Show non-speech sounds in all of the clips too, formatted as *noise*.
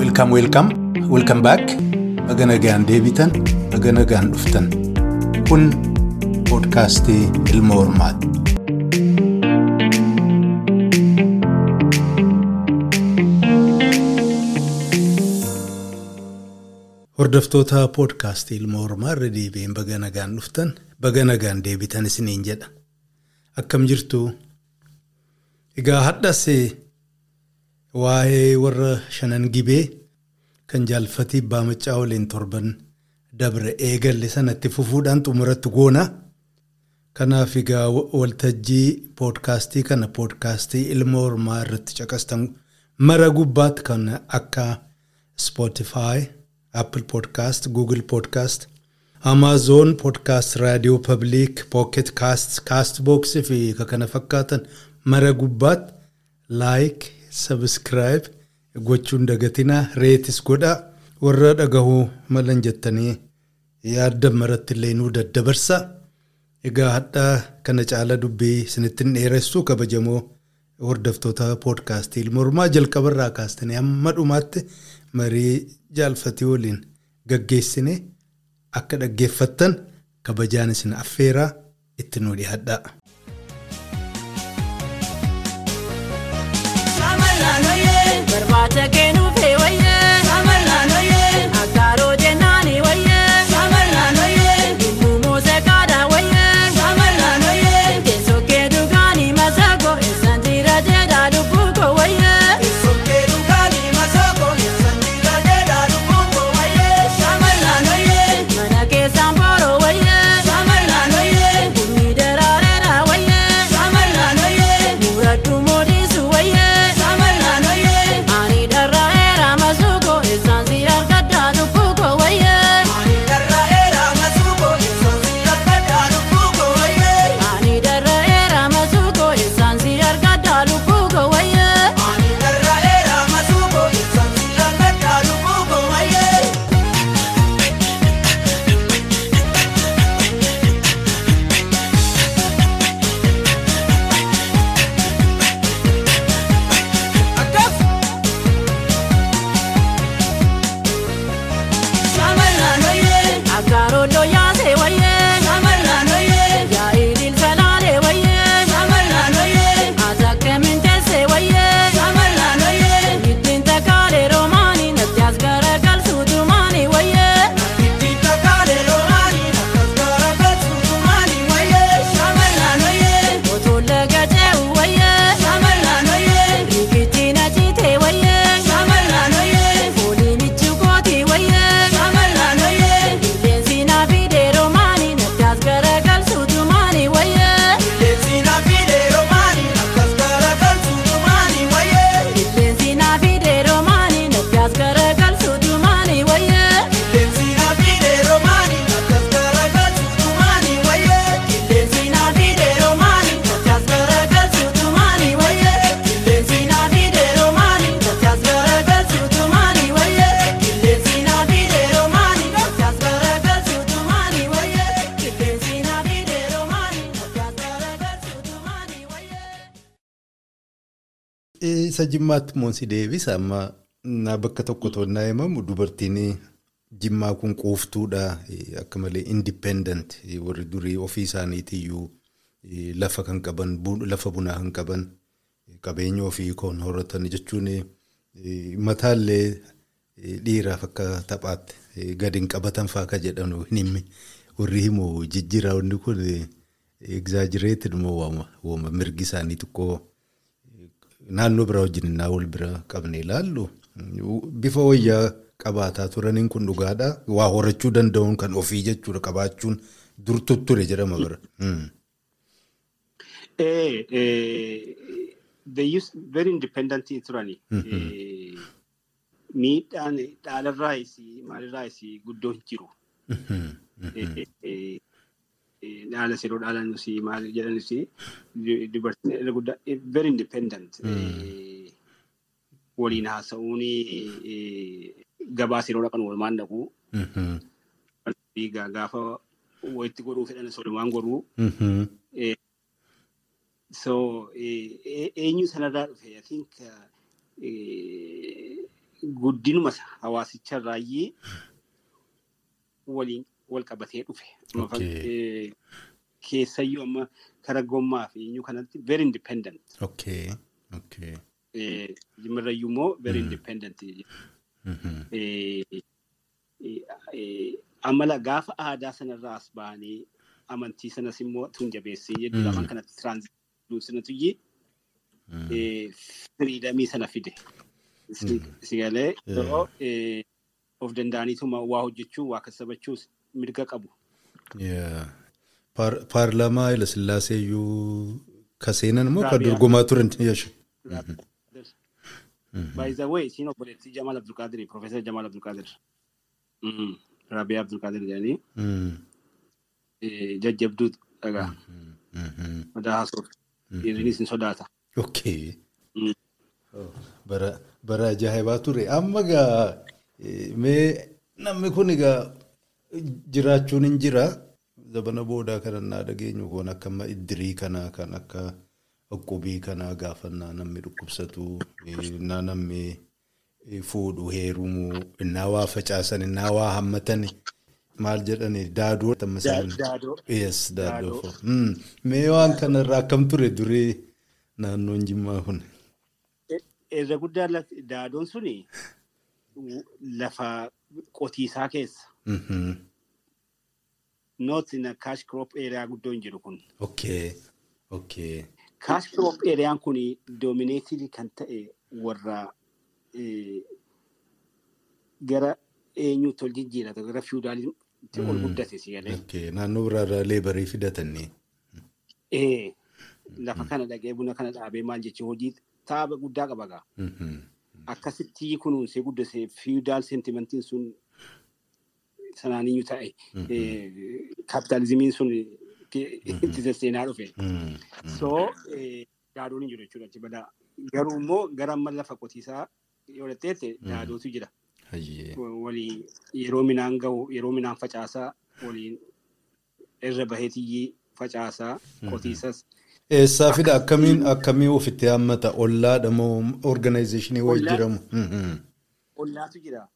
Welcome, welcome, welcome back. Baga nagaan deebitan, baga nagaan dhuftan. Kun poodkaastii Ilma Hormaati. Hordoftoota poodkaastii Ilma Hormaa irra deebi'een baga nagaan dhuftan, baga nagaan deebitan isiniin jedha. Akkam jirtu? Egaa hadhas waa'ee warra shanan gibee kan jaalfatii baamachaa waliin torban dabre eegalle sanatti fufuudhaan xumuratti goona. Kanaaf egaa waltajjii poodkaastii kana poodkaastii ilma hormaa irratti caqastan mara gubbaatti kan akka Spotify, Apple Podcast, Google Podcast, Amazon Podcast, Radio Public, Pocket Cast, Castbox fi kana fakkaatan mara gubbaatti like, subscribe gochuun dagatinaa reetis godhaa warra dhagahuu malan jettanii yaaddan maratti illee nuu daddabarsa. Egaa hadhaa kana caala dubbii isinittiin dheeressu kabajamoo hordoftoota poodkaastii ilma hormaa jalqabarraa kaastanii hamma dhumaatti marii jaalfatii waliin gaggeessine akka dhaggeeffattan kabajaan isin affeeraa itti nu dhiyaadhaa. Barbaata Isa jimmaatti moonsi deebisa amma bakka tokko tonnaa himamu dubartiin jimmaa kun quuftuudha akka malee indipendent warri durii ofii isaaniitiyyuu lafa kan qaban lafa bunaa kan qaban qabeenya ofii kan horatan jechuun mataallee dhiiraaf akka taphaatti gadi hin qabatan fa'aa akka jedhanu hin himne warri himu jijjiiraawwanni kun egzaajireetiin moo waama mirgi isaanii xiqqoo. Naannoo biraa wajjin innaa wal bira qabne ilaallu bifa wayyaa qabaataa turaniin kun dhugaadha. Waa horachuu danda'uun kan ofii jechuudha qabaachuun dur tutture jedhama bira. Miidhaan dhaalarraayis maalirraayis guddoo hin jiru. Eh, eh, Dhaala dhaalanus maal jedhanus dubartiin irra guddaa very independent. Eh, Waliin haasa'uun eh, gabaas yeroo dhaqan walumaan dhaqu. Gaafa walitti godhuu fedhan walumaan godhuu. So eh, eh, eenyu sanarraa dhufe I think uh, guddinuma hawaasicharraayyii waliin wal qabatee dhufe. Eh, Keessayyuu amma kara gommaa fi eenyu kanatti very independent. Okay. Okay. Eh, Jimirrayyuu immoo very Mm. independent. Eh, eh, eh, Amala gaafa aadaa sanarraa as ba'anii amantii sanas immoo tun jabeessee jedhu Mm. lamaan kanatti tiraanzitii sanatu iyyuu Mm. firiidamii sana fide. Si- Si galee Yeah. yeroo eh, of danda'aniituma waa hojjechuu waa kassabachuus mirga qabu. Paarlaamaa Hayilasillaasee iyyuu kaseenan moo kan Raabiyaa. dorgomaa turan yeeshu. By the way, siin obboleettii Jamal Abdulqaadir, Profeesar Jamal Abdulqaadir. Mm. Raabiyaa Abdulqaadir jedhanii jajjabduu dhagaa madaa haasoo dhiirrinis hin sodaata. Bara ajaa'ibaa ture. Amma gaa namni kun egaa jiraachuun hin jira. Zabana boodaa kana naa dhageenyu kun akka amma iddirii kana kan akka Uqubii kana gaafannaa namni dhukkubsatu eh, naa namni fuudhu heerumuu innaa waa facaasan innaa waa hammatan maal jedhani. Daadoo. Daadoo. Daadoo. Mm. Mee waan kanarraa akkam ture durii naannoon jimmaa kun? Irra guddaa daadoon suni lafa qotiisaa keessa. Mhm. Not in a cash crop area guddoo hin jiru kun. Okay. Okay. Cash crop eriyaan kun dominated kan ta'e warra eh, gara eenyuutti ol jijjiirata gara fiudaalitti ol Mm. guddate si galee. Okay. Naannoo biraarraa leebarii fidatanii. Eh, lafa kana dhaqee buna kana dhaabee maal jechuun hojii taaba guddaa qaba gaa. Mhm. Akkasitti kunuunsee guddasee fiudaal sentimentiin sun sanaaniyyuu ta'e kaapitaalizimiin sun itti sesseenaa dhufe. So eh, daadoon hin jiru jechuudha achi badaa. Garuu immoo gara amma lafa qotiisaa yoo dhatteette daadootu jira. Walii yeroo midhaan gahu yeroo midhaan facaasaa waliin irra baheetiyyii facaasaa qotiisas. Eessaa fida akkamiin akkamii ofitti hammata ollaadha moo organizeeshinii wayii Ollaa. jiramu? Mhm. Ollaatu jira.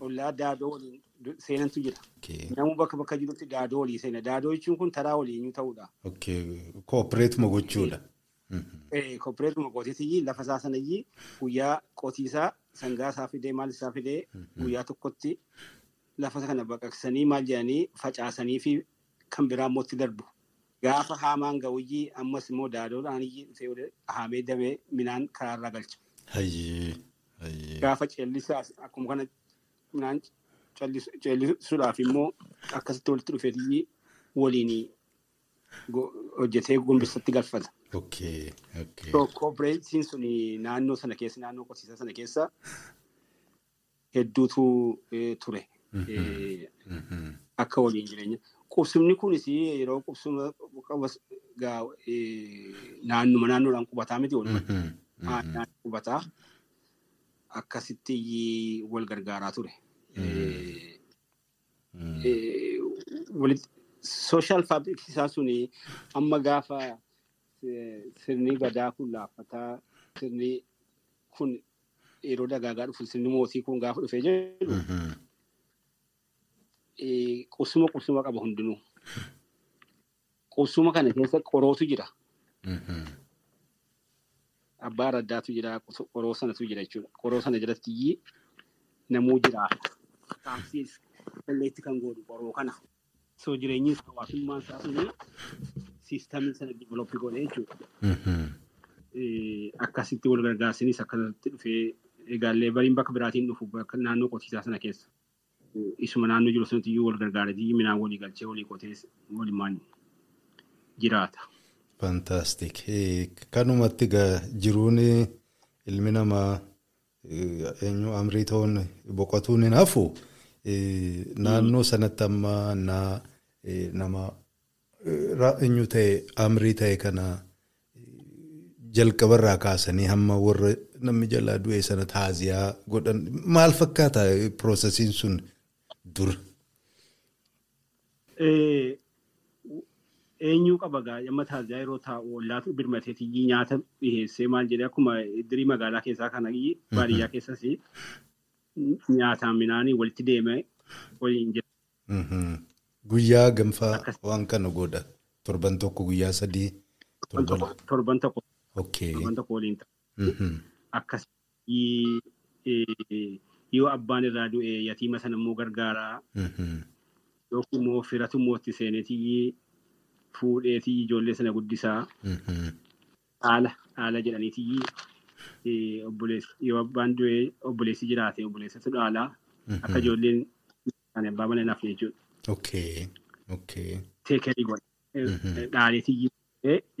Ollaa daadoo waliin seenantu jira. Namuu bakka bakka jirutti daadoo walii seena. Daadoo jechuun kun taraa waliinuu ta'uudha. Okay. Koopereetuma gochuudha. Kooppireetuma qotiitii lafa isaa sanayyii guyyaa qotiisaa sangaa isaa fidee maal isaa fidee guyyaa tokkotti lafa kana baqaqsanii maal jedhanii facaasanii fi kan biraa immoo itti darbu. Gaafa haamaan ga'uyyii ammas immoo daadoodhaan haamee damee midhaan karaarraa galcha. Gaafa ceellisaas akkuma kana midhaan callis- ceellisuudhaaf immoo akkasitti walitti dhufeetii waliin hojjetee gombisatti galfata. Kooppireetiin sun naannoo sana keessa naannoo qotiisaa sana keessa hedduutu eh, ture. Eh, Mhm. Akka waliin jireenya. Qubsumni kunis yeroo qubsuma eh, naannuma naannoodhaan qubataa miti. Mhm. Naannoo qubataa akkasitti wal gargaaraa ture. Sooshaal faabriikii isaa suni amma gaafa sirni gadaa kun laaffataa sirni kun yeroo dagaagaa dhufu sirni mootii kun gaafa dhufee jedhu qubsuma qubsuma qaba hundinuu. Qubsuma kana keessa qorootu jira. Abbaa raddaatu jira. Qoroo sanatu jira jechuudha. Qoroo sana jalatti namuu jiraata. Taasiis qalleetti kan godhu qoroo kana. So jireenyis hawaasummaan isaa suni siistamii sana diiveloppi godhe jechuudha. Akkasitti wal gargaarsinis akkasitti dhufee eegaallee bariin bakka biraatiin dhufu bakka naannoo qotiisaa sana keessa. Isuma naannoo jiru sanatti iyyuu wal gargaaretii midhaan walii galchee walii qotee walumaan jiraata. Fantastic. Eh, Kanumatti jiruun ilmi namaa eenyu amrii ta'uun boqotuun hin hafu. Eh, Naannoo sanatti amma naa eh, nama eh, eenyu ta'e amrii ta'e kana eh, jalqabarraa kaasanii hamma warra namni jalaa du'e sana taaziyaa godhan maal fakkaata eh, piroosesiin sun dur? Eenyuu qaba gaa amma taasisaa yeroo taa'u ollaatu birmateetii nyaata dhiheessee maal jedhee akkuma idirii magaalaa keessaa kana baadiyyaa keessas nyaataan midhaanii walitti deemee waliin jira. Mhm. Guyyaa gamfaa waan kana godha. Torban tokko guyyaa sadii. Torban tokko- waliin ta'a. Mhm. Akkasii yoo abbaan irraa du'e yatiima sana immoo gargaaraa Mhm. yookiin immoo firatu immoo itti seenetii fuudheetii ijoollee sana guddisaa Mhm. dhaala dhaala jedhaniitii yoo abbaan du'e obboleessi jiraate obboleessatu dhaalaa akka ijoolleen kan abbaa mana naaf jechuudha. Okay. Okay. Teekerii godha. Dhaaleetii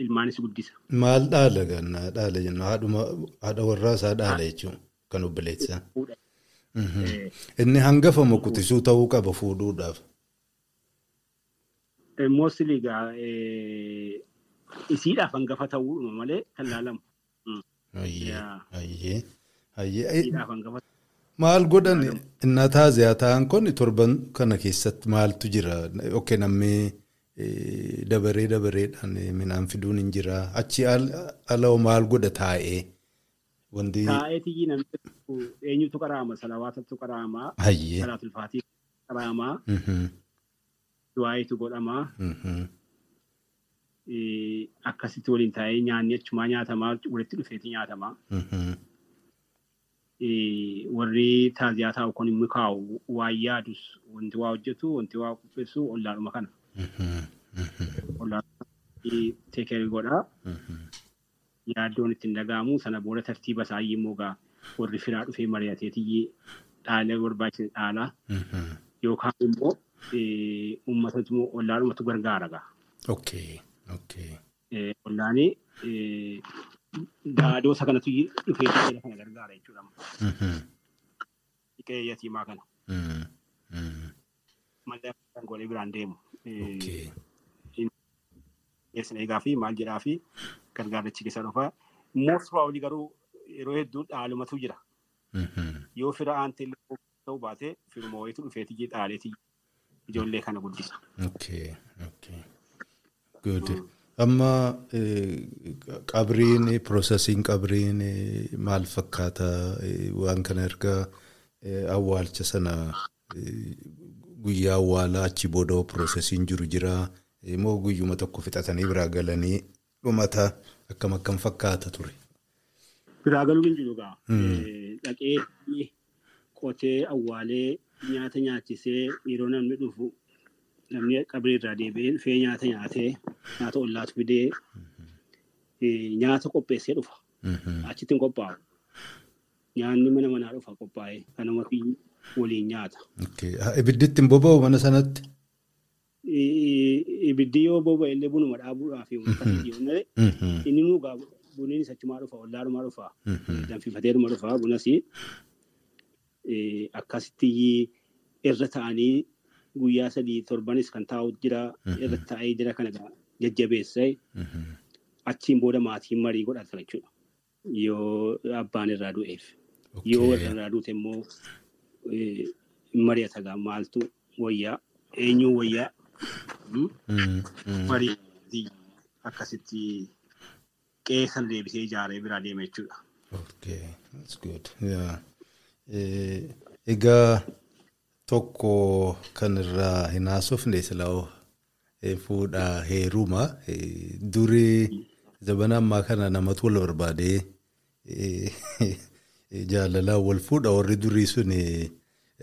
ilmaanis guddisa. Maal dhaala gannaa dhaala jennu haadha warraa isaa dhaala jechuun kan obboleessaa. Inni hangafa mokutisuu ta'uu qaba fuudhuudhaaf. Egaa eh, isiidhaaf hangafa ta'uudhuma malee kan laalamu. Maal godhan innaa taaziyaa ta'an kun torban kana keessatti maaltu jira? Okkee namni eh, dabaree dabareedhaan eh, midhaan fiduun hin jira. Achi al- ala maal godha taa'ee? Wanti taa'eetii namni tokko eenyutu qaraama salawaatatu qaraamaa hayyee. salaatulfaatii qaraamaa Mhm, du'aayitu godhamaa mhm, akkasitti waliin taa'ee nyaanni achumaa nyaatamaa walitti dhufeetii nyaatamaa mhm, warri taaziyaa taa'u kun immoo kaa'u waan yaadus wanti waa hojjetu wanti waa qopheessu ollaadhuma kana. Mhm, ollaadhuma teekerii godhaa. Mhm. yaaddoon ittiin dhaga'amu sana booda tartiiba isaa immoo gaa warri firaa dhufee mari'ateetii dhaalee barbaachise dhaalaa Mhm. yookaan immoo eh, gargaara. Okay. Okay. Eh, eh, daadoo isa kanatu dhufee taa'ee kana gargaara jechuudha. Dhiqee yatiimaa kana malee kan godhee biraan deemu. Keessan eegaa fi maal jedhaa fi gargaarichi keessa dhufaa. Most probably garuu yeroo hedduu dhaalumatu jira. Mhm. Yoo fira aantee illee ta'uu baate firuma wayiitu dhufeetii dhaaleetii ijoollee kana guddisa. Okay. Okay. Good. Amma eh, qabriin piroosesiin qabriin eh, maal fakkaata Eh, waan kana erga eh, awwaalcha sana eh, guyyaa awwaalaa achi booda piroosesiin jiru jira Eh, moo guyyuma tokko fixatanii biraa galanii dhumata akkam akkam fakkaata ture. Biraa galuu hin jiru gaa. Dhaqee qotee awwaalee nyaata nyaachisee yeroo namni dhufu namni qabrii irraa deebi'ee dhufee nyaata nyaatee nyaata ollaatu fidee eh, nyaata qopheessee dhufa. Mhm. Achitti hin qophaa'u. Nyaanni mana manaa dhufa qophaa'ee kanuma fi waliin nyaata. Ah, Ibidditti hin boba'u mana sanatti? Ibiddi yoo boba'e illee bunuma dhaabuudhaaf malee Mhm. inni nuu gaa buniin achumaa dhufa ollaarumaa dhufa. Mhm. danfifateeruma dhufa bunas akkasitti irra ta'anii guyyaa sadii torbanis kan taa'u jira irra taa'ee jira kana jajjabeessee Mhm. achiin booda maatiin marii godhata jechuudha. Yoo abbaan irraa du'eef. Yoo irraa duute immoo eh, mari'ata gaa maaltu wayyaa eenyuun wayyaa hmm? Mhm. Mhm. marii akkasitti qeessan deebisee ijaaree biraa deema jechuudha. Okay, that's good. Yeah. Eh, Egaa tokko kan irraa hin haasofne silaa eh, fuudha heeruma. Eh, Durii zabana ammaa kana namatu wal barbaadee *laughs* jaalalaan wal fuudha warri durii sun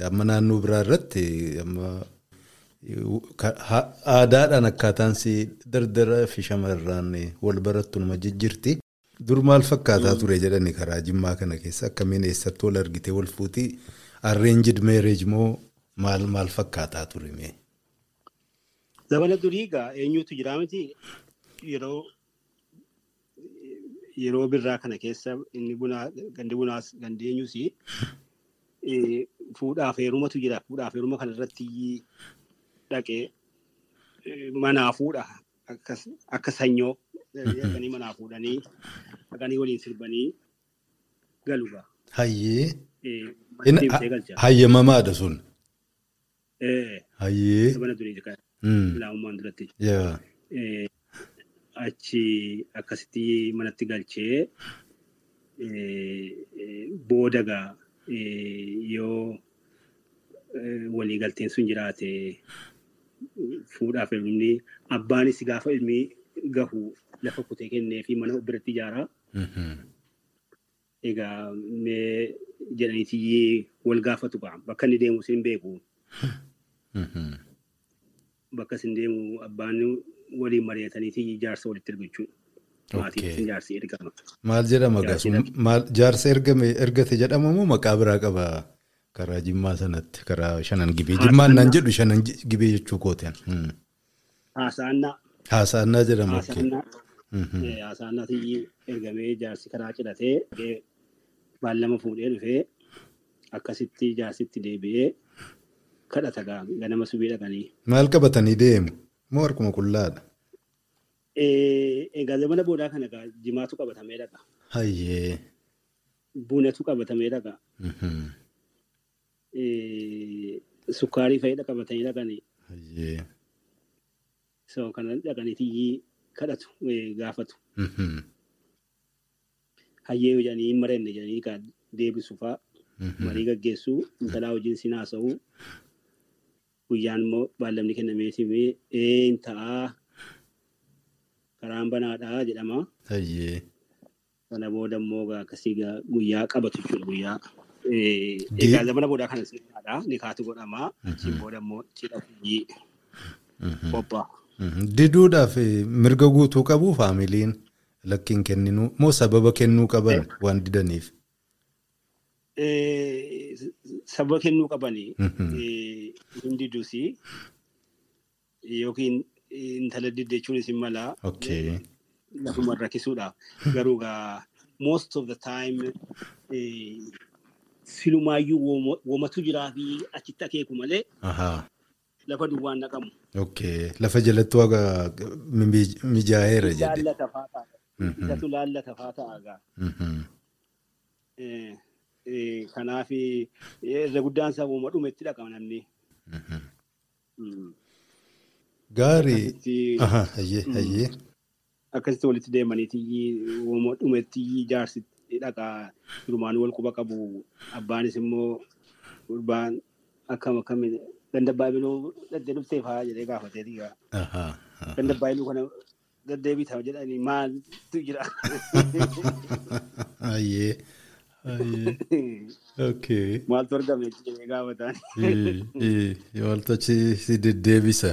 amma naannoo biraa irratti aadaadhaan akkaataan dardara fi shamarraan wal barattu nama jijjirti. Dur maal fakkaataa ture jedhani karaa jimmaa kana keessa akkamiin eessatti wal argitee wal fuutii arreenjid meereej moo maal maal fakkaataa ture mee? Zabana durii egaa eenyutu jira miti yeroo yeroo birraa kana keessa inni bunaa gandi bunaas gandi eenyus eh, fuudhaaf heerumatu jira. Fuudhaaf heeruma kana irratti dhaqee manaa fuudha akka sanyoo *laughs* dhaqanii manaa fuudhanii dhaqanii waliin sirbanii galuudha. Hayyee. Eh, galcha. hayyamamaadha sun. Eh, Hayyee. Zabana durii kana Mm. ilaamummaan duratti. Eh, Achi akkasitti manatti galchee eh, eh, booda gaa eh, yoo eh, waliigalteen sun jiraate fuudhaaf ilmi abbaanis gaafa ilmi gahu lafa kutee kennee fi mana biratti ijaaraa. Mhm. Egaa mee jedhaniiti wal gaafatu qaama. Bakka inni deemu sin beeku. Mhm. Bakka isin deemu abbaan waliin mari'ataniiti jaarsa walitti isin ergama. Maal jedhama? Maal jaarsa ergate jedhama moo maqaa biraa qaba karaa jimmaa sanatti karaa shanan gibee jimmaan naan jedhu shanan gibee jechuu kooteen. Hmm. Haasa'annaa. Haasaannaa jedhama. Okay. Haasa'annaa. Mhm. Haasa'annaatii ergamee jaarsi karaa cidhatee baallama fuudhee dhufee akkasitti jaarsitti deebi'ee kadhata ganama subii dhaqanii. Maal qabatanii deemu? Moo harkuma qullaadha? Egaa zamana boodaa kana jimaatu qabatamee dhaqa. Hayyee. Bunatu qabatamee dhaqa. Mhm. Sukkaarii fayyada qabatanii dhaqanii. Hayyee. Kana dhaqaniiti kadhatu gaafatu. Mhm. Hayyee jedhanii hin marenne jedhanii kaa deebisu fa'aa. Mhm. marii gaggeessuu intalaa wajjin sin haasa'uu guyyaan immoo baallamni kennamee simee een ta'aa karaan banaadhaa jedhama. Hayyee. Kana booda immoo akkasii guyyaa qabatu jechuudha guyyaa. Egaa zamana boodaa kana sirnaadha. Ni kaatu godhama. Achiin booda immoo cidha Mhm. qophaa'a. Mhm. Diduudhaaf eh, mirga guutuu qabu faamiliin lakkiin kenninuu moo sababa kennuu qaban waan didaniif? Eh, Sababa kennuu qabanii Mhm. eh, hin didusii yookiin intala didde jechuun isin malaa. Lafuma rakkisuudha. Garuu most of the time eh, silumaayyuu wooma- woomatu jiraa fi achitti akeeku malee. Lafa duwwaan naqamu. Okay. Lafa jalatti waaqa mi- mijaa'eera jedhe. Laallata faa ta'a. Mhm. Isatu laallata faa ta'a gaa. Mhm. Eh, eh, Kanaaf eh, irra guddaan isaa wooma dhumetti dhaqama namni. Mhm. Mm. Gaarii. Hayyee. Akkasitti walitti deemaniiti dhumetti jaarsi dhaqaa durumaan wal quba qabu abbaanis immoo gurbaan akkam akkamiin ganda baabiluu dhaddee dhuftee faa jedhee gaafateeti gaa. Ahaa. Ahaa. Ganda baabiluu kana deddeebitaa jedhanii maaltu jira. *laughs* Hayyee. *laughs* Okay. Maaltu argame jedhee gaafataan. Eh, Waltachi si deddeebisa.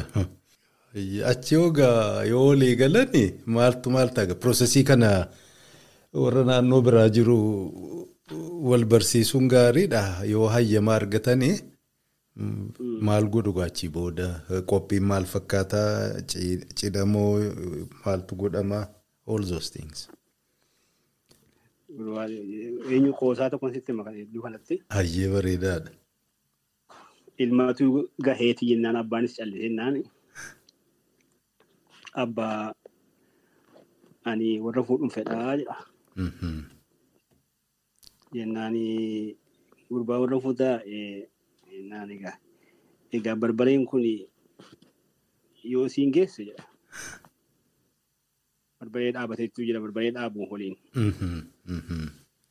Achi hoogaa yoo walii galani maaltu maal ta'a? Piroosesii kana warra naannoo biraa jiru wal barsiisuun gaariidha. Yoo hayyama argatanii maal godhu gaachii booda qophiin maal fakkaataa Ci- cidhamoo maaltu godhama all those things. Eenyu qoosaa tokkoon sitti makan hedduu kanatti. Hayyee bareedaadha. Ilmatu gaheeti jennaan abbaanis callisee jennaan. Abbaa ani warra fuudhuun fedhaa jedha. Mhm. Jennaan gurbaa warra fuutaa jennaan egaa. Egaa barbareen kun yoo siin geesse jedha. Barbaree dhaabateetu jira barbaree dhaabuun waliin. Mhm. Mhm.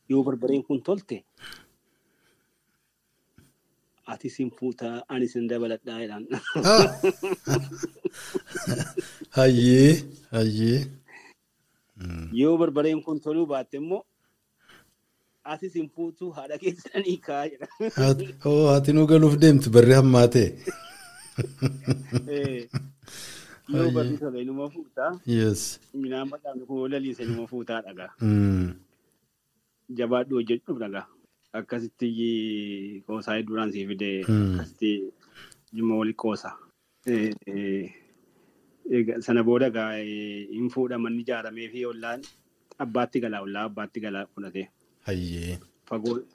Yoo barbareen kun tolte ati sin fuutaa ani sin dabaladhaa jedhaan. Ah! *laughs* Hayyee. Hayyee. Yoo barbareen kun toluu baatte immoo ati sin fuutuu haadha keessanii kaa jedha. Haati oo, haati nu galuuf deemti barri hammaatee. Eh, *laughs* Yoo barri tole inuma fuutaa Yes. midhaan badhaafne kun laliise inuma fuutaa dhagaa. Mm. Jabaadhu hojjechuuf dhagaa. Akkasitti qoosaa duraan sii fidee Mm. akkasitti dhimma wali qoosa. Eh, eh, Sana booda hin fuudhaman ijaaramee fi ollaan abbaatti galaa ollaa abbaatti galaa fudhatee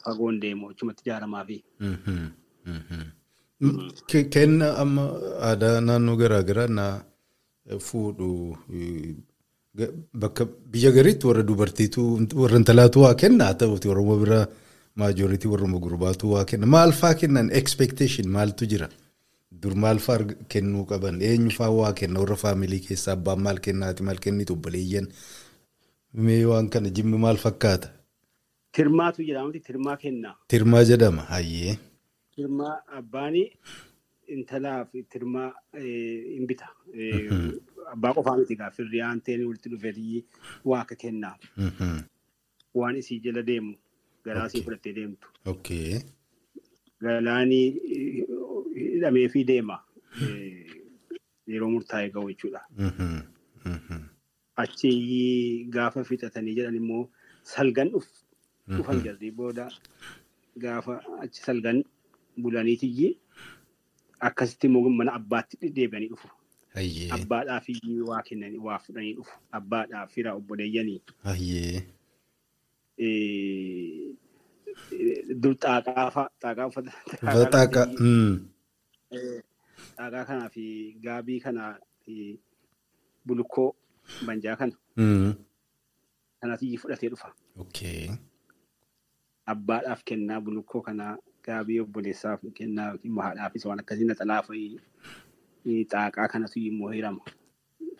fagoon deemu achumatti ijaaramaa fi. Mhm. Mhm. Ke- Kenna amma aadaa naannoo garaa garaa na fuudhu eh, bakka biyya gariitti warra dubartiitu warra intalaatu waa kenna haa ta'uti oromoo bira maajooritii warra gurbaatu waa kenna maal faa kennan expectation maaltu jira Dur maal fa'aa kennuu qaban? Eenyu fa'aa waa kenna? Warra faamilii keessaa abbaan maal kennaati? Maal kennitu obboleeyyan? Mee waan kana jimmi maal fakkaata? Tirmaatu jedhamuti tirmaa kennaa. Tirmaa jedhama. Hayyee. Tirmaa abbaani intalaaf tirmaa eh, hin bita. Eh, Abbaa qofaa miti gaa firri aanteen walitti dhufeetii waa akka kennaa. Mhm. Waan isii jala deemu garaasii Okay. fudhattee deemtu. Galaanii eh, hidhamee fi deema. Eh, Yeroo murtaa'e ga'u jechuudha. Mhm. Mhm. Achi gaafa fixatanii jedhan immoo salgan dhuf. Dhufan Mhm. jirti booda gaafa achi salgan bulaniitiyyi akkasitti immoo mana abbaatti deebi'anii dhufu. Abbaadhaaf waa kennanii waa fudhanii dhufu. Abbaadhaaf fira obboleeyyanii. Dur xaaqaa fa'a xaaqaa uffata. Faxaaqa. Mm. Xaaqaa kanaa fi gaabii kanaa bulukkoo banjaa kana Mm. kanatti fudhatee dhufa. Abbaadhaaf kennaa bulukkoo kanaa gaabii obboleessaaf kennaa immoo haadhaafis waan akkasii naxalaa fi xaaqaa kanatu immoo hirama.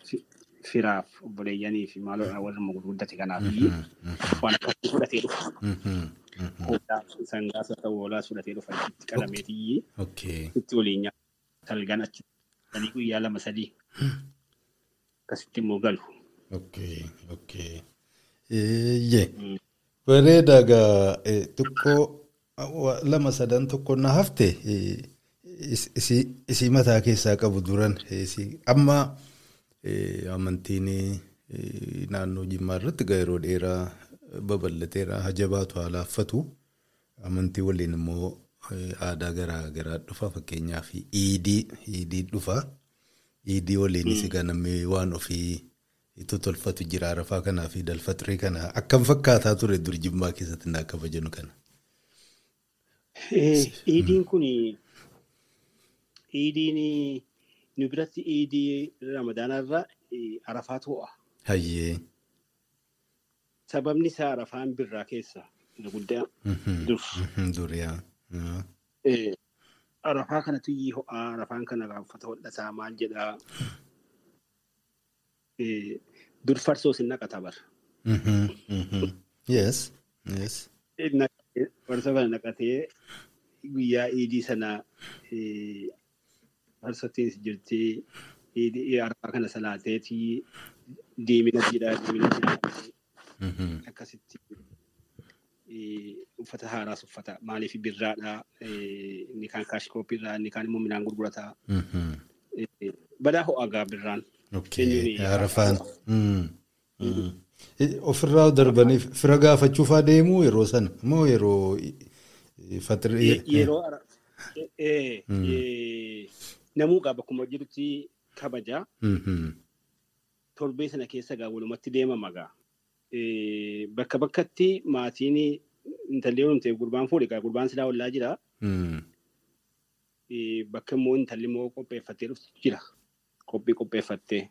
Fi- Firaaf obboleeyyanii fi maaloo warra gurguddate kanaaf Mhm. Mhm. waan akkasii fudhatee dhufa. Mhm. Mhm. Hoolaa sangaasa ta'uu hoolaa fudhatee dhufa itti qalameetii itti waliin nyaata. Salgan achi guyyaa lama sadii akkasitti immoo galu. Bareeda gaa eh, xiqqoo lama sadan tokko na hafte is- isii mataa keessaa qabu duran isii- amma amantiin naannoo Jimmaa irratti yeroo dheeraa babal'ateera hajabaatu haa laaffatu amantii waliin immoo aadaa garaa garaa dhufa fakkeenyaaf iidii iidii dhufa iidii waliinis egaa namni waan ofii itti tolfatu jira arafaa kanaa fi dalfaxirii kana akkam fakkaataa ture dur jimmaa keessatti naa kabajanu kana. Eh, Iidiin kun iidiin nu biratti iidii ramadaanarra eh, arafaatu ho'a. Hayyee. Sababni isaa arafaan birraa keessa guddaa Mhm. dur. Mhm, Duriyaa. Eh, Arafaa kanatu iyyii ho'aa arafaan kana gaa uffata hodhataa maal jedhaa. Dur farsoo sin naqata bara. Yes. Yes. Farsoo kana naqatee guyyaa iidii sana eh, farsottiinis jirti iidii arafaa kana salaateetii deemina jedhaa deemina jedhaa. Akkasitti uffata haaraas uffata maaliif birraadha eh, inni kaan kaashikooppiirraa inni kaan immoo midhaan gurgurataa badaa ho'a gaa birraan Okay. Arafaan. Ofirraa darbanii fira gaafachuufaa deemuu yeroo sana moo yeroo Ye- faxirii. yeroo namuu gaa bakkuma jirutti kabaja Mhm. torbee sana keessa gaa walumatti deemama gaa Eh, bakka bakkatti maatiin intallee yoo ta'e gurbaan fuudhe gaa gurbaan silaa ollaa jira bakka immoo intalli immoo qopheeffattee dhuftu jira. Qophii qopheeffattee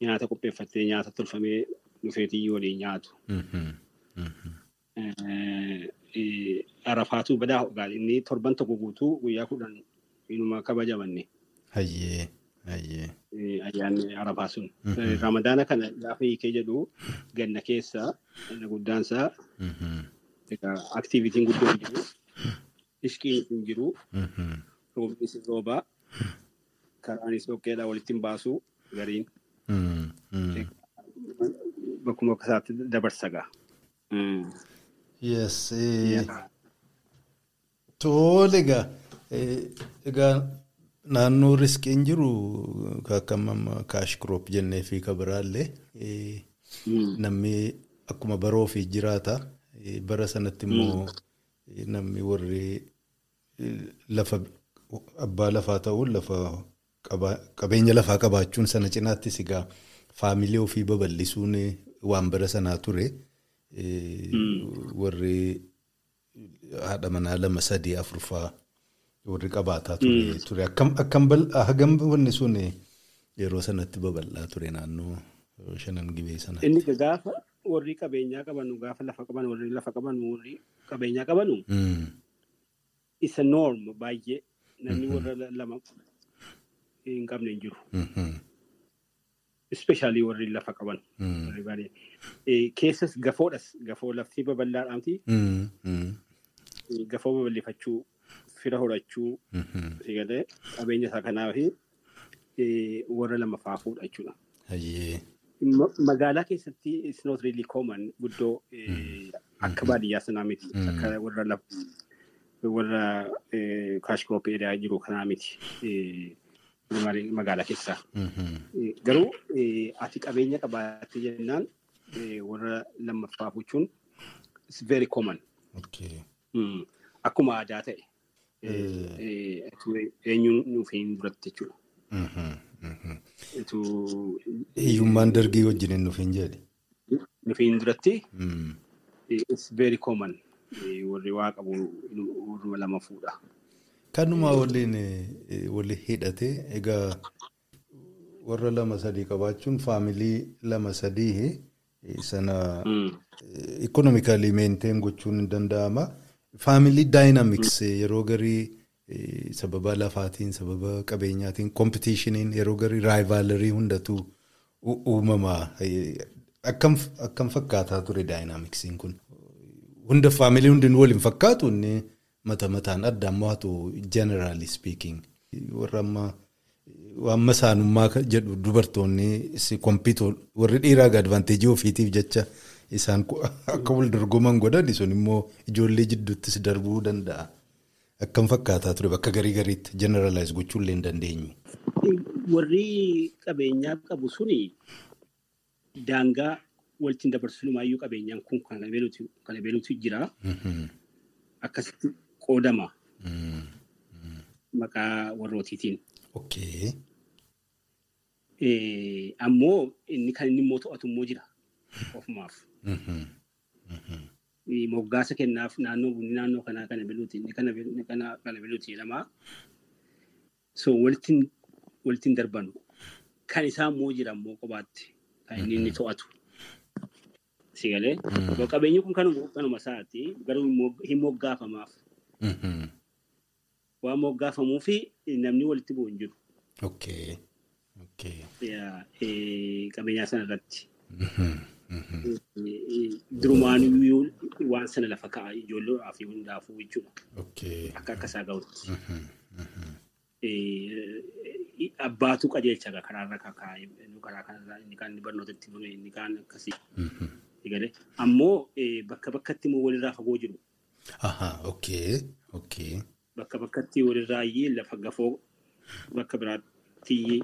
nyaata qopheeffattee nyaata tolfamee dhufeetii waliin nyaatu. Mhm. Mhm. Eh, eh, Arafaatu badaa ho'aa inni torban tokko guutuu guyyaa kudhan inuma kabajamanne Hayyee. Hayyee. eh, ayyaanni arafaa sun. Mhm. Eh, Ramadaana kana gaafa hiikee jedhu ganna keessa guddaansaa Mhm. egaa aktiivitiin guddoo hin jiru. Ishqiin hin jiru. Roobnis roobaa karaanis dhoqqeedhaa walitti hin baasu gariin Mm. Mm. bakkuma isaatti dabarsa gaa. Yes. eh, Tole egaa eh, egaa naannoo riskiin jiru akkam kaash kiroop jennee fi kabiraallee eh, namni akkuma bara ofii jiraata eh, bara sanatti immoo eh, namni warri eh, lafa abbaa lafaa ta'uun lafa qabeenya lafaa qabaachuun sana cinaattis egaa faamilii ofii babal'isuun waan bara sanaa ture. Eh, warri haadha manaa lama sadii afurfaa warri qabaataa ture ture. Akkam hagam wanni sun yeroo sanatti babal'aa ture naannoo shanan gibee sana. Inni gaafa warri qabeenyaa qabanu gaafa lafa qaban warri lafa qaban warri qabeenyaa qabanu? Mm. isa norm baay'ee. Namni warra la- lama hin qabne hin jiru. Mhm. Especially warri lafa qaban. Mm. warri baay'ee. Eh, Keessas gafoodhas gafoo laftii babal'aadhaamti. Mm. Mm. Gafoo babal'ifachuu fira horachuu Mhm. sigalee qabeenya isaa kanaa fi eh, warra lamaffaa fuudha jechuudha. Magaalaa keessatti it's not really common guddoo eh, akka baadiyyaa sanaa miti. Mm. Akka warra laf warra kaash crop area jiru kanaa miti. Magaalaa keessaa. Mhm. Eh, Garuu eh, ati qabeenya qabaatte jennaan eh, warra lammaffaa fuuchuun it's very common. Okay. Mm. Akkuma aadaa ta'e. Atu eenyuun nuuf hin duratti jechuudha. Mhm. Mhm. Hiyyummaan dargii wajjin hin dhufin jedhe. nuuf hin duratti Mm. eh, it's very common. Warri waa qabu lama fuudha. Kanuma waliin eh, wali hidhate egaa warra lama sadii qabaachuun faamilii lama sadii eh, sana ikonomikaalii meenteen gochuun hin danda'ama. Faamilii daayinaamiks yeroo garii sababa lafaatiin sababa qabeenyaatiin kompitiishiniin yeroo garii raayivaalarii hundatu uumama. Akkam fakkaataa ture daayinaamiksiin kun? Hunda faamilii hundinuu waliin fakkaatu inni mata mataan addaan mo'atu generally speaking. Warra amma amma saanummaa jedhu dubartoonni si kompiitoo warri dhiiraa advaanteejii ofiitiif jecha isaan *laughs* akka wal dorgoman godhan sun immoo ijoollee jidduuttis darbuu danda'a. Akkam fakkaataa ture bakka garii gariitti generalize gochuullee hin dandeenyu. Warri qabeenyaa qabu suni daangaa walitti dabarsuumaayyuu qabeenyaan kun kana beeluutu kana beeluutu jira. Mhm. Akkasitti qoodama Mm. maqaa warrootiitiin. Eh, Ammoo inni kan inni immoo to'atu immoo jira ofumaaf. Mhm. Eh, Moggaasa kennaaf naannoo bunni naannoo kanaa kana beeluuti inni kana kana beeluuti jedhama. So walitti walitti darbanu. Kan isaa immoo jira immoo qobaatti kan inni inni to'atu. Si galee qabeenyi kun kanuma isaati garuu hin moggaafamaaf. Mhm. Waan moggaafamuu fi namni walitti bu'u hin jiru. Okay. Okay. Yaa, Qabeenyaa sana irratti. Mhm. Mhm. Durumaaniyyuu waan sana lafa ka'a ijoollee fi hundaafuu jechuudha. Akka akka isaa ga'utti. Mhm. Eh, Abbaatu qajeelcha karaarra inni karaa kanarraa inni kaan barnootatti bune inni kaan akkasii ammoo bakka bakkatti immoo walirraa fagoo jiru. Okay. Okay. Bakka bakkatti walirraa iyyee lafa gafoo bakka biraatti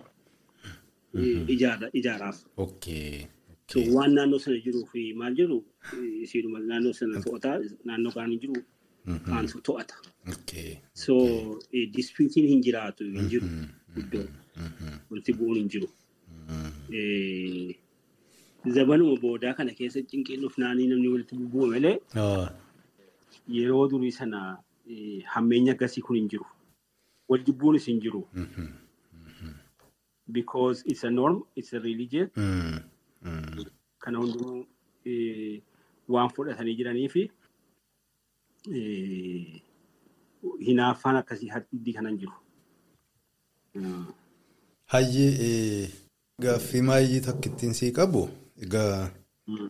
ijaaraaf. Okay. waan naannoo sana jiruu fi maal jiru isiidhuma naannoo sana to'ataa naannoo kaan jiru Mhm. kaantu to'ata. So eh, dispiyuutiin hin jiraatu hin jiru Mhm. iddoo Mhm. walitti bu'uun hin jiru. Mhm. Eh, Zabanuma boodaa kana keessa cinqiin dhufnaanii namni walitti bu'u malee Ah. Yeroo durii sana eh, hammeenya akkasii kun hin jiru. Wal jibbuunis hin jiru. Because it's a norm, it's a religion. Mhm. Mhm. kana hundinuu eh, waan fudhatanii jiranii fi eh, hinaaffaan akkasii haddii kanan jiru. Mm. Hayyee eh, gaaffii maayyii takkittiin sii qabu egaa Mm.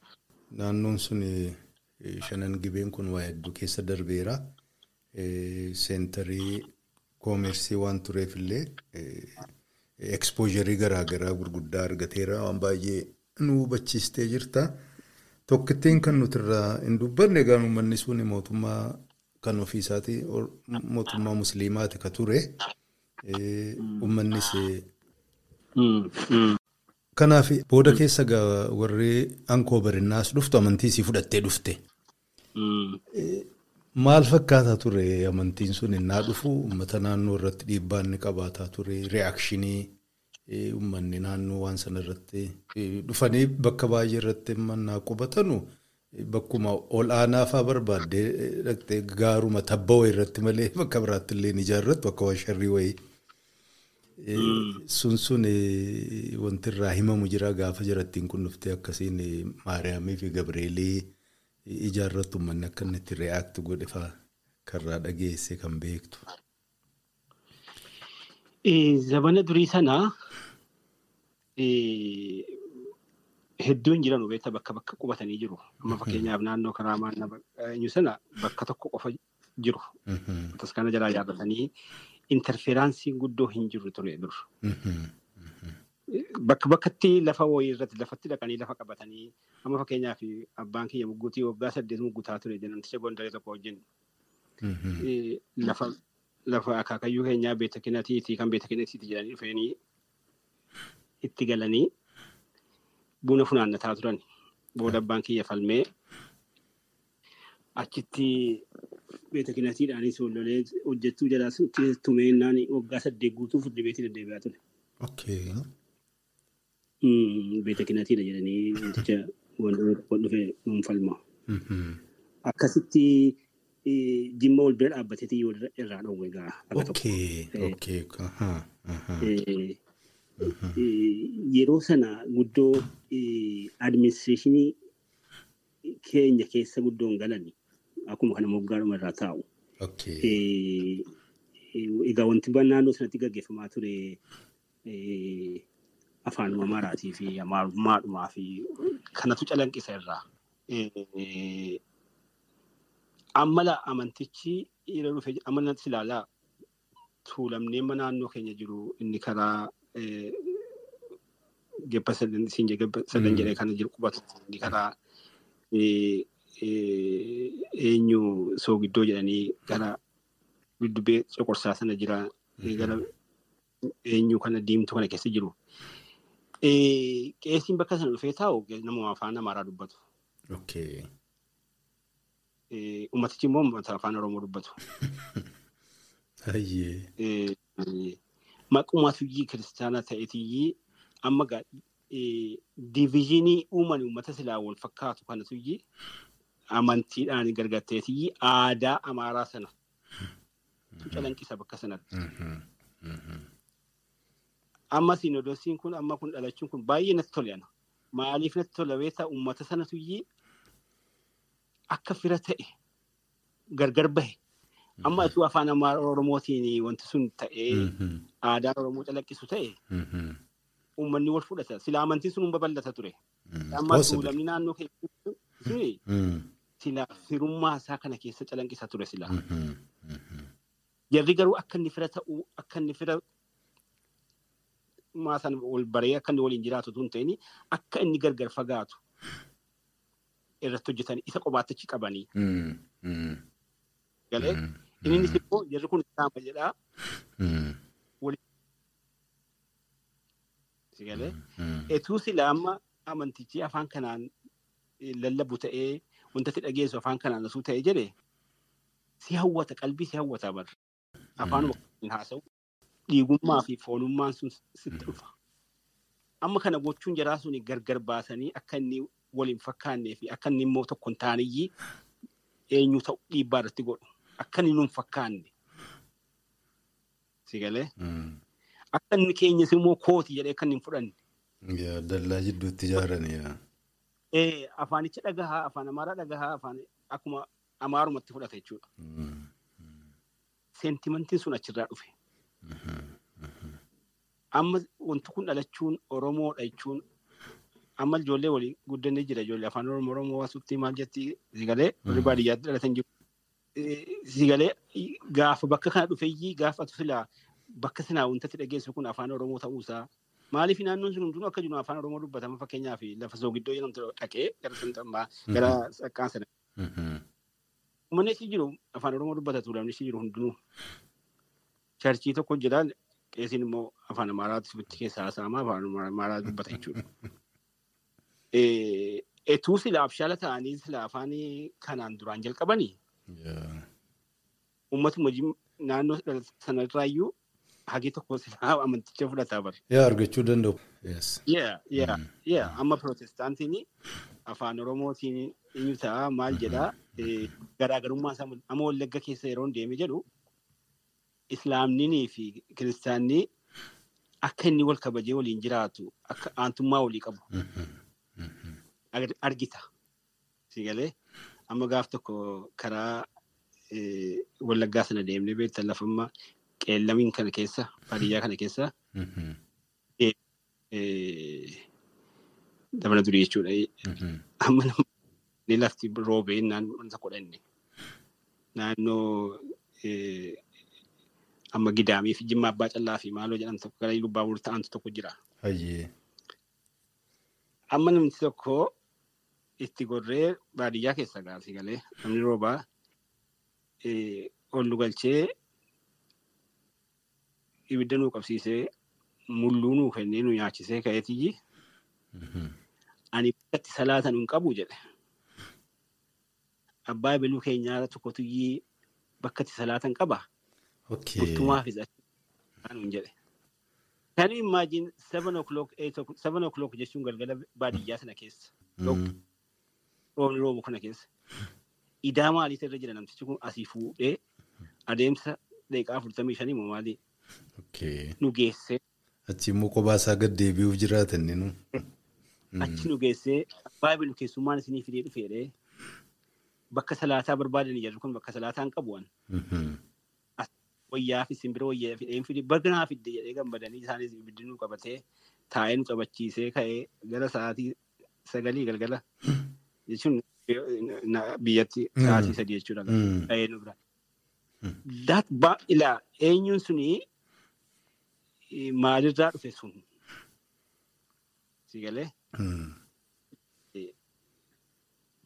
naannoon sun eh, shanan gibeen kun waa hedduu keessa darbeera. Eh, Seentarii koomersii waan tureef illee ekspoozharii garaagaraa gurguddaa argateera waan baay'ee nu hubachiistee jirta. Tokkittiin kan nuti irraa hin dubbanne egaa uummanni sun mootummaa kan ofiisaati mootummaa musliimaati ka ture. Eh, Uummannis eh, Mm. Mm. Kanaaf booda keessa warri ankoo barinnaas dhuftu amantii isii fudhattee dhufte. Mm. Maal fakkaataa ture amantiin sun innaa dhufu uummata naannoo irratti dhiibbaa inni qabaataa ture reaakshinii uummanni naannoo waan sana irratti eh, dhufanii bakka baay'ee irratti mannaa qubatanu eh, bakkuma ol aanaa fa'aa barbaaddee dhaqxee gaaruma tabba wayii irratti malee *laughs* bakka biraatti illee ni ijaarrattu akka washarrii wayii. Sun sun wanti irraa himamu jira gaafa jirattiin kun dhuftee akkasiin Maariyaamii fi Gabreelii eh, ijaarrattu uummanni akka inni itti reaakti godhe fa'aa karraa dhageesse kan beektu. Zabana durii sana hedduun jiran beektaa bakka bakka qubatanii jiru. Amma fakkeenyaaf naannoo karaa maannaa eenyu sana bakka tokko qofa jiru. Akkas kana jalaa yaabbatanii interferansiin guddoo hin jirru ture dur. Bakka bakkatti lafa wayii irratti lafatti dhaqanii lafa qabatanii amma fakkeenyaaf abbaan kiyya mugguutii waggaa saddeet muggutaa ture namticha gondaree tokko wajjin lafa lafa akaakayyuu keenyaa beekta kinatiitii kan beekta kinatiitii jedhanii dhufeenii itti galanii buna funaannataa turan. Booda abbaan kiyya falmee achitti beekta kinatiidhaanis wallolee hojjechuu jalaa tumeennaan waggaa saddeet guutuu fuddi beetii deddeebi'aa ture. Beekta kinatiidha jedhanii wanticha wal dhufee nuun falma. Akkasitti jimma wal bira dhaabbateetii yoo irraa dhowwe gaa. Yeroo sana guddoo adiministireeshinii keenya keessa guddoon galani akkuma kana moggaadhuma irraa taa'u. Egaa wanti naannoo sanatti gaggeeffamaa ture afaanuma maraatii fi amaarummaadhumaa fi kanatu calanqisa irraa. Ammala amantichi yeroo dhufe amanatti ilaalaa. Tuulamnee mana naannoo keenya jiru. Inni karaa gebba sadan sadan jedhee kana jiru qubatu. Inni karaa eenyu soogiddoo jedhanii gara duddubee coqorsaa sana jira. Gara eenyu kana diimtuu kana keessa jiru. Qeesiin bakka sana dhufee taa'u nama afaan amaaraa dubbatu. Uummatichi immoo uummata afaan Oromoo dubbatu. Maquma tuyyii kiristaanaa ta'eetiyyii amma diivizhinii uuman uummata silaa wal fakkaatu kana tuyyii amantiidhaan gargarteetiyyii aadaa amaaraa sana calanqisa bakka sanatti. Amma sinodosiin kun amma kun dhalachuun kun baay'ee natti toleana. Maaliif natti tola beektaa uummata sana tuyyii akka fira ta'e gargar bahe. Amma ituu afaan oromootiin wanti sun ta'ee aadaan oromoo calaqqisu ta'e uummanni wal fudhata. Sila amantiin sun babal'ata ture. Amma tuulamni naannoo keessatti suni sila firummaa isaa kana keessa calanqisa ture sila. Jarri garuu akka inni fira ta'uu akka inni fira maasan wal baree akka inni waliin jiraatu tun ta'ini akka inni gargar fagaatu. irratti hojjetanii isa qobaatti achi qabanii. Galee innis immoo jarri kun isaama jedhaa. Galee etuu sila amma amantichi afaan kanaan lallabu ta'ee wantatti dhageessu afaan kanaan osoo ta'e jedhe si hawwata qalbii si hawwata barra. Afaanuma haasa'u dhiigummaa fi foonummaan sun sitti dhufa. Amma kana gochuun jaraa sun gargar baasanii akka inni waliin fakkaannee fi akka inni immoo tokko hin taaniyyii eenyu ta'u dhiibbaa irratti godhu. Akka inni nuun fakkaanne. Si galee? Akka inni keenyas immoo kooti jedhee inni hin fudhanne. Dallaa jidduutti ijaarani. Afaanicha dhagahaa, afaan amaaraa dhagahaa, afaan akkuma amaarumatti fudhata jechuudha. Seentimentiin sun achirraa dhufe. Amma wanti kun dhalachuun Oromoodha jechuun amma ijoollee waliin guddannee jira ijoollee afaan oromoo oromoo waasutti maal jetti sigalee warri baadiyyaatti dhalatan jiru. Sigalee gaafa bakka kana dhufeeyyii gaafa filaa bakka sinaa wantatti dhageessu kun afaan oromoo ta'uusaa maaliif naannoon sun hundinuu akka jiru afaan oromoo dubbatama fakkeenyaaf lafa soogiddoo jedhamtu dhaqee gara saqqaan sana. Uummanni achi jiru afaan oromoo dubbata tuulamni achi jiru hundinuu. Charchii tokko jira qeesiin immoo afaan amaaraatti sibitti keessaa haasa'ama afaan amaaraa dubbata jechuudha. etuu sila abshaala ta'anii sila afaan kanaan duraan jalqabanii uummatuma naannoo sanarraayyuu hagi tokko sila *laughs* amanticha fudhataa bara. Yaa argachuu danda'u. Yaa yaa yaa amma pirootestaantiin afaan oromootiin eenyu ta'a maal jedhaa garaagarummaa isaa amma wallagga keessa yeroo deeme jedhu islaamnii fi kiristaannii akka inni wal kabajee waliin jiraatu akka aantummaa walii qabu. argita. Si galee amma gaaf tokko karaa wallaggaa sana deemnee beektan lafamma qeellamiin kana keessa baadiyyaa kana keessa dabala durii jechuudha. Amma ni lafti roobee naannoo wanta godhanne naannoo amma gidaamii fi jimma abbaa callaa fi maaloo jedhan tokko gara lubbaa buru ta'antu tokko jira. Amma namni tokko itti gorree baadiyyaa keessa gaasii galee namni roobaa ol galchee ibidda nuu qabsiisee mulluu nuu kennee nu nyaachisee ka'eetiyyi Mhm. ani bakkatti salaatan hin qabu jedhe. Abbaa biluu keenyaa tokkotu iyyii bakkatti salaatan qaba. Okay. Furtumaa fi hin jedhe. Kan imagine seven o'clock eight seven o'clock jechuun galgala baadiyyaa sana keessa. Roobni roobu kana keessa. Idaa maaliitu irra jira namtichi kun asii fuudhee adeemsa daqiiqaa afurtamii shanii moo maali nu geessee Achi immoo kophaa isaa gad deebi'uuf jiraatan inni nu. achi nu geessee biluu keessummaan isinii fidee dhufeedhee bakka salaataa barbaadanii jedhu kun bakka salaataa hin qabu waan. Mhm. wayyaa fi simbira wayyaa fi dheen fide baganaa fidde jedhee gammadanii isaanis ibiddi nu qabatee taa'ee nu qabachiisee ka'ee gara sa'aatii sagalii galgala. Jechuun na- biyyatti sa'aatii sadii jechuudha. Mm. ka'ee nu bira. Daat ba ilaa eenyuun suni maalirraa dhufe sun? Si galee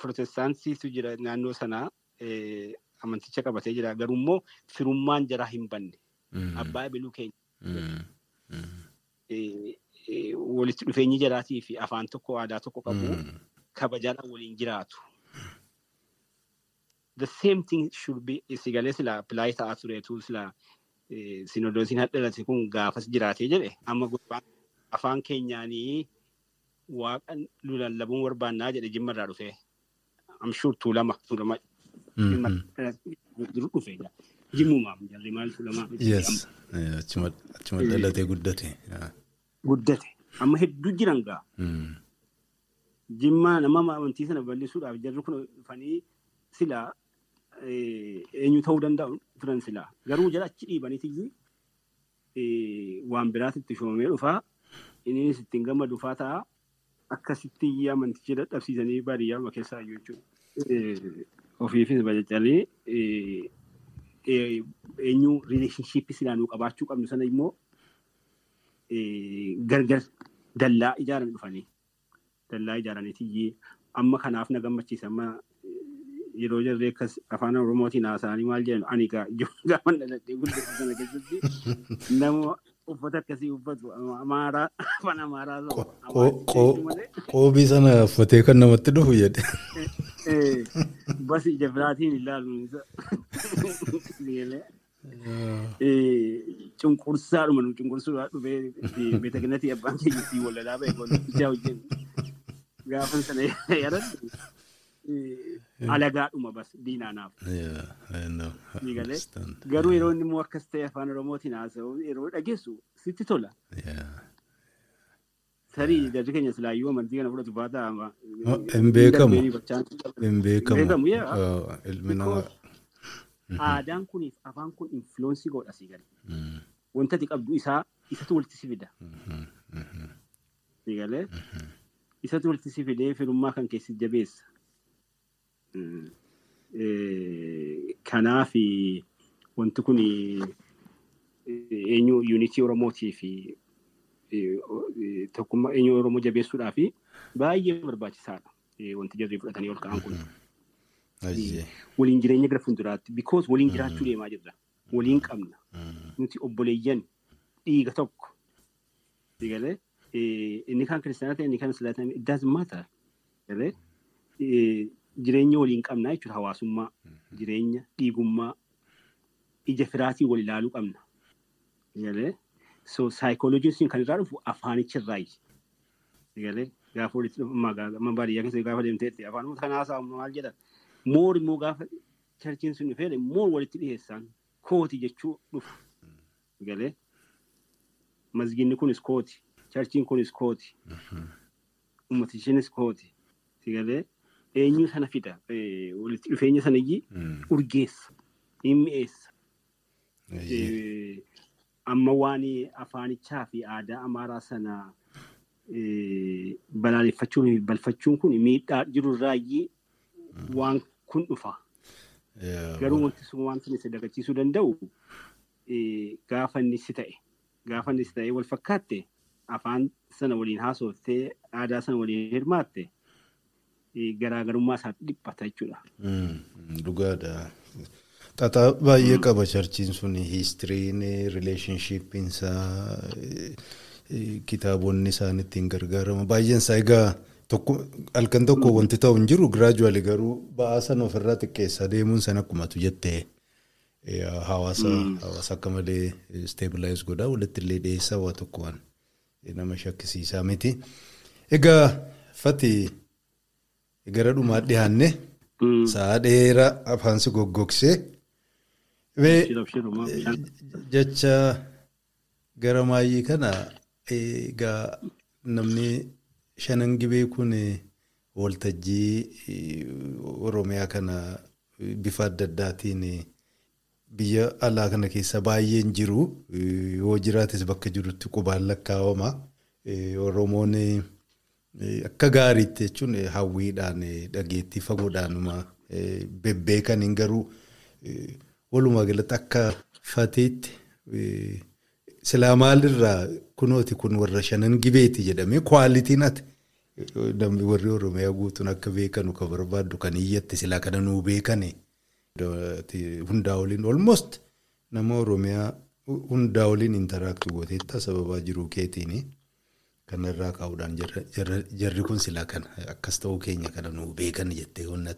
protestaantiitu jira naannoo sanaa amanticha qabatee jira garuu immoo firummaan jaraa hin banne Mm. abbaa biluu keenya. Mm. Mm. eh, eh, walitti dhufeenyi jaraatii fi afaan tokko aadaa tokko qabu kabajaadhaan waliin jiraatu. The same thing should be sigalee sila apply ta'aa tureetu sila eh, sinodoosiin hadhalate kun gaafas jiraatee jedhe amma gurbaan afaan keenyaanii waaqa nu lallabuun barbaannaa jedhe jimmarraa dhufee. I'm sure tuulama tuulama Mhm. jiru dhufee jira. Jimmumaaf jarri maal tuulamaa Yes. Eh, Achuma dhalatee guddate. Yeah. guddate amma hedduu jiran gaa. Mm. Jimmaa nama amantii sana bal'isuudhaaf jarri kun dhufanii silaa eh, eenyu ta'uu danda'u turan silaa. Garuu jala achi dhiibaniiti waan biraatti itti shoomee dhufaa. Innis ittiin gammadu fa'aa ta'a. Akkasitti iyyuu amanticha dadhabsiisanii baadiyyaa keessaa jechuudha. Ofiifis bajajjalee eenyu rileeshinshiippii silaa nuu qabaachuu qabnu sana immoo gargar dallaa ijaarame dhufanii. dallaa ijaaraniiti amma kanaaf na gammachiisa amma yeroo jarree akkas afaan oromootiin haasa'anii maal jedhan ani gaafa *laughs* dhaladhee guddatu sana keessatti nama uffata akkasii uffatu amaaraa afaan amaaraa Qoobii sana uffatee kan namatti dhufu jedhe. *laughs* basi ija biraatiin ilaalu isa cunqursaadhuma nu cunqursuudhaa dhufee beeta gannatii abbaan keenya ittiin wallalaa ba'e kun ijaa hojjennu gaafan sana yaadadhu alagaadhuma bas diinaanaaf. Garuu yeroo inni immoo akkas ta'e afaan oromootiin haasa'u yeroo dhageessu sitti tola. Tarii jarri keenya silaayyuu amantii kana fudhatu baata ama. Oh, hin beekamu. Hin Hin beekamu. Ilmi namaa. Aadaan kuniif afaan kun infiloonsii godha sii gale. Mm. Wanta ati qabdu isaa isatu walitti si fida. Mhm. Mhm. Sii galee isatu walitti si fidee firummaa kan keessi jabeessa. Mm. Eh, Kanaaf wanti kun eenyu yuunitii Oromootii fi eh, eh, tokkummaa eenyu Oromoo jabeessuudhaaf baay'ee barbaachisaadha. Eh, Wanti jarri fudhatanii ol ka'an kun. Ayyee. Waliin jireenya gara fuulduraatti. Because waliin jiraachuu deemaa jirra. Waliin qabna. Mm. Nuti obboleeyyan dhiiga tokko. Galee inni kan kiristaanaa ta'e inni kan islaamaa ta'e doesn't matter. Galee eh, jireenya waliin qabnaa jechuudha hawaasummaa. Jireenya dhiigummaa ija firaatii wal ilaaluu qabna. Galee so saayikooloojiin kan irraa dhufu afaanicharraayi. Galee gaafa walitti dhufu amma baadiyyaa keessa gaafa deemteetti afaan kan haasaa maal jedha moor immoo gaafa charchiin sun dhufee moor walitti dhiyeessaan kooti jechuu dhufu. Galee masgiinni kunis kooti charchiin kunis kooti ummatichiinis kooti. Galee eenyu sana fida eh, walitti dhufeenya sanayyii Mm. urgeessa hin mi'eessa. Amma waan afaanichaa fi aadaa amaaraa sana eh, balaaleffachuun balfachuun kun miidhaa jirurraayyii waan kun dhufa. Garuu wanti sun waan sun isa dagachiisuu danda'u eh, gaafa inni si ta'e gaafa inni si ta'e wal fakkaatte afaan sana waliin haasoftee aadaa sana waliin hirmaatte eh, garaagarummaa isaatti dhiphata jechuudha. Dhugaadha. Xaxaa baay'ee qaba charchiin sun hiistiriin rileeshnshiippiin isaa kitaabonni isaan ittiin gargaarama baay'een isaa egaa halkan tokko wanti ta'u hin jiru giraajuwali garuu ba'aa sana ofirraa xiqqeessaa deemuun sana akkumatu jettee hawaasa hawaasa akka malee steebilaayiz godhaa walitti illee dhiyeessaa waa tokko waan nama shakkisiisaa miti. Egaa fati gara dhumaa dhiyaanne sa'a dheeraa afaansi goggogsee. Jecha gara maayii kana egaa namni shanan gibee kun waltajjii Oromiyaa kana bifa adda addaatiin biyya alaa kana keessa baay'een jiru yoo jiraates bakka jirutti qubaan lakkaa'ama. Oromoon akka gaariitti jechuun hawwiidhaan dhageettii fagoodhaanuma bebbeekaniin garuu. Walumaa galatti akka fatiitti silaa maalirraa kunooti kun warra shanan gibeeti jedhamee kwaalitiin ati namni warri oromiyaa guutuun akka beekanu kan barbaaddu kan iyyatti silaa kana nuu beekane hundaa waliin almost nama oromiyaa hundaa waliin intaraaktu gooteetta sababaa jiruu keetiin kanarraa kaa'uudhaan jarri kun silaa kana akkas ta'uu keenya kana nuu beekan jettee wanna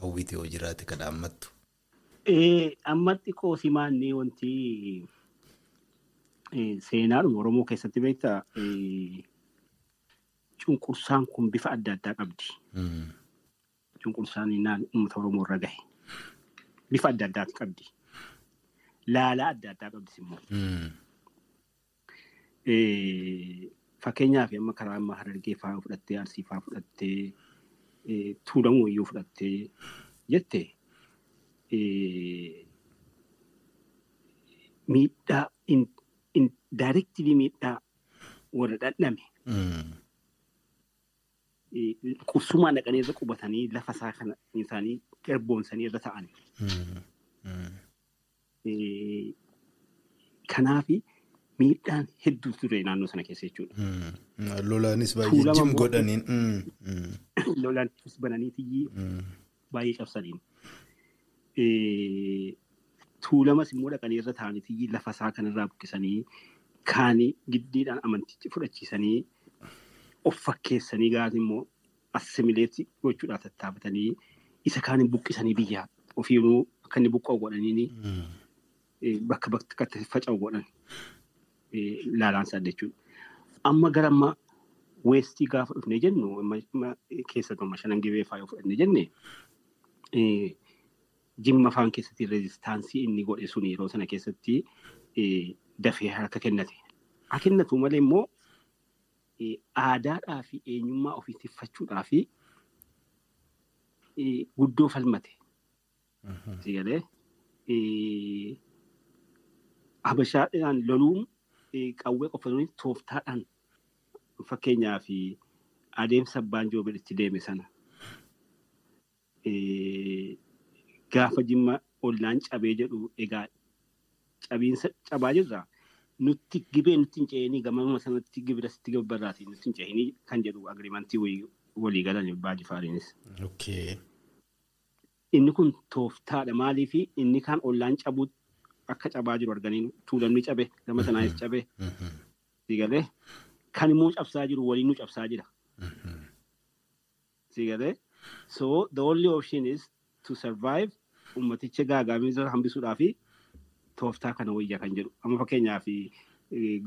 hawwite yoo jiraate kana ammattu. Amma xiqqoo simaannee wanti seenaadhuma Oromoo keessatti beektaa cunqursaan kun bifa adda addaa qabdi. Cunqursaan uummata Oromoo irra gahe. Bifa adda addaati qabdi. Laalaa adda addaa qabdis immoo. Fakkeenyaaf amma karaa amma Harargee fa'aa fudhattee Arsii fa'aa fudhattee Tuulamuu iyyuu fudhattee jettee miidhaa daayirektilii miidhaa warra dhandhame qubsumaan dhaqanii qubatanii lafa isaa kana isaanii garboonsanii irra ta'an. Kanaaf miidhaan hedduu ture naannoo sana keessa jechuudha. Lolaanis baay'ee jim godhaniin. Lolaanis bananiitii baay'ee cabsaniin. Tuulamas immoo dhaqanii irra taa'anii lafa isaa kanarraa buqqisanii kaanii giddiidhaan amantichi fudhachiisanii of fakkeessanii gaafa immoo assimileetti gochuudhaaf tattaafatanii isa kaaniin buqqisanii biyyaa ofiinuu akka inni buqqa'u godhanii bakka bakkatti faca'u godhan laalaan isaa jechuudha. Amma gara amma weestii gaafa dhufnee jennu keessattuu shanan gibee fa'aa yoo fudhannee jenne jimma afaan keessatti reezistaansii inni godhe sun yeroo sana keessatti dafee harka kennate. Haa kennatu malee immoo aadaadhaa fi eenyummaa ofii tiffachuudhaa fi guddoo falmate. Sigalee habashaadhaan loluun qawwee qofa tooftaadhaan fakkeenyaa fi adeemsa abbaan joobir itti deeme sana. Gaafa jimma ollaan cabee jedhu egaa cabiinsa cabaa jirra? Nutti gibee nutti hin ce'inii gamama sanatti gibira sitti gabbarraati nutti hin ce'inii kan jedhu agriimantii walii galan baadii faariinis. Inni kun tooftaadha maaliif inni kaan ollaan cabuu akka cabaa jiru arganii tuulamni cabe gama sanaanis cabe. Sigalee? Kan immoo cabsaa jiru waliin nu cabsaa jira. Sigalee? So the only option is to survive ummaticha gaagaaminsa hambisuudhaa fi tooftaa kana wayyaa kan jedhu. Amma fakkeenyaaf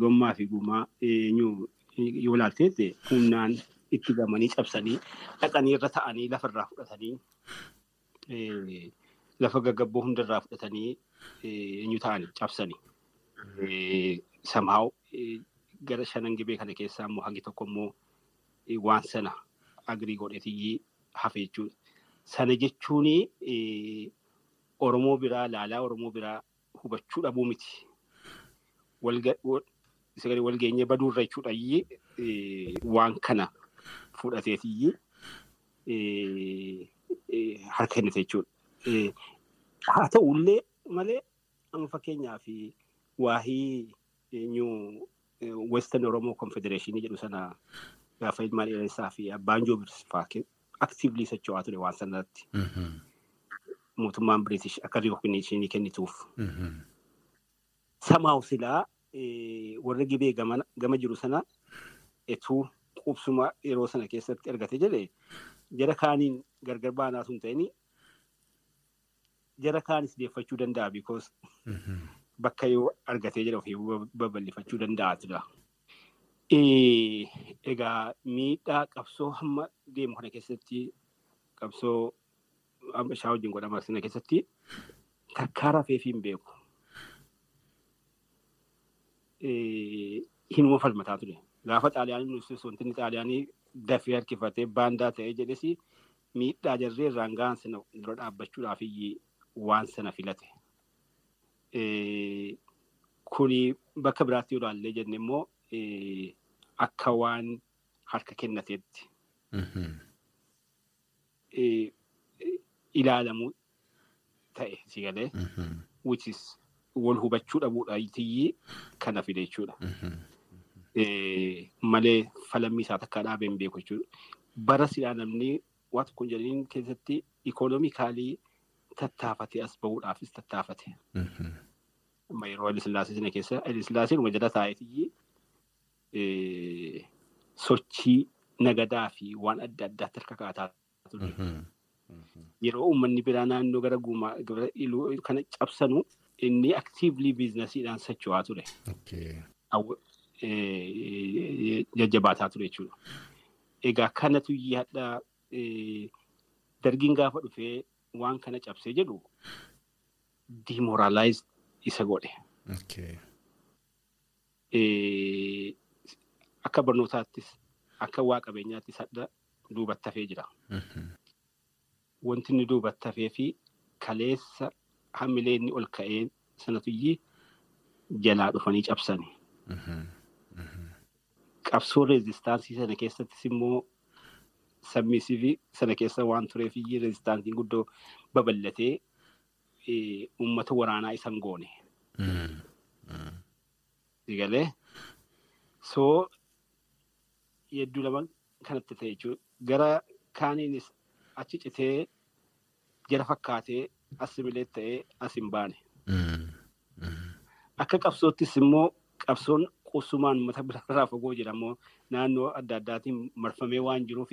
gommaa fi gumaa eenyu yoo ilaalteette humnaan itti gamanii cabsanii dhaqanii irra ta'anii lafarraa fudhatanii lafa gaggabboo hundarraa fudhatanii eenyu ta'anii cabsanii. Samhaaw gara shanan gibee kana keessaa immoo hangi tokko immoo waan sana agrii godhetii hafe jechuudha. Sana jechuun Oromoo biraa laalaa Oromoo biraa hubachuu dhabuu miti. Walgeenyee baduurra jechuudhaayyee waan kana fudhateetiyyi harka kennite jechuudha. Haa ta'ullee malee amma fakkeenyaaf waahii Western Oromoo Confederation jedhu sana gaafa ilmaan dheeressaa fi abbaan joobirfaa aktiivlii socho'aa ture waan sanarratti. Mootummaan British akka rikogniishinii kennituuf. Samaaw silaa warra gibee gama jiru sana etuu qubsuma yeroo sana keessatti argate jedhe jara kaaniin gargar baanaa sun ta'ini jara kaanis deeffachuu danda'a because bakka yoo argatee jedha ofii babal'ifachuu danda'a tura. Egaa miidhaa qabsoo hamma deemu kana keessatti qabsoo ishaa wajjin godhama sana keessatti takkaa rafeefii hin beeku. Hinuma falmataa ture. Gaafa xaaliyaanii wanti xaaliyaanii dafee harkifatee baandaa ta'ee jedhes miidhaa jarree irraan gahan sana dura dhaabbachuudhaaf waan sana filate. Kuni bakka biraatti yoo ilaallee jenne immoo akka waan harka kennateetti ilaalamu ta'e si galee which is wal hubachuu dhabuudha tiyyi kana fide jechuudha. Malee falammii isaa takka dhaabee hin beeku jechuudha. Bara silaa namni waan tokko jedhaniin keessatti ikoonoomikaalii tattaafatee as bahuudhaafis tattaafate. Amma yeroo Haile Sillaasee sana keessa Haile Sillaaseen uma jala taa'eetiyyi sochii nagadaa fi waan adda addaatti harka kaataa ture. Yeroo uummanni biraa naannoo gara guumaa kana cabsanu inni aktiivlii biizinasiidhaan socho'aa ture. Jajjabaataa ture jechuudha. Egaa kanatu yaadda dargiin gaafa dhufee waan kana cabsee jedhu dimoraalaayiz isa godhe. Akka barnootaattis akka waa qabeenyaattis hadda duubatti hafee jira. Wanti inni duubatti hafee fi kaleessa hamilee inni ol ka'ee sanatuyyi jalaa dhufanii cabsani. Qabsoo reezistaansii sana keessattis immoo sammisiifi sana keessa waan tureef iyyuu reezistaansiin guddoo babal'atee uummata waraanaa isan goone. Digalee soo hedduu lama kanatti ta'e jechuudha. Gara kaaniinis achi citee jara fakkaatee assimilee ta'ee as hin baane. Akka qabsoottis immoo qabsoon qusumaan uummata biraarraa fagoo immoo naannoo adda addaatiin marfamee waan jiruuf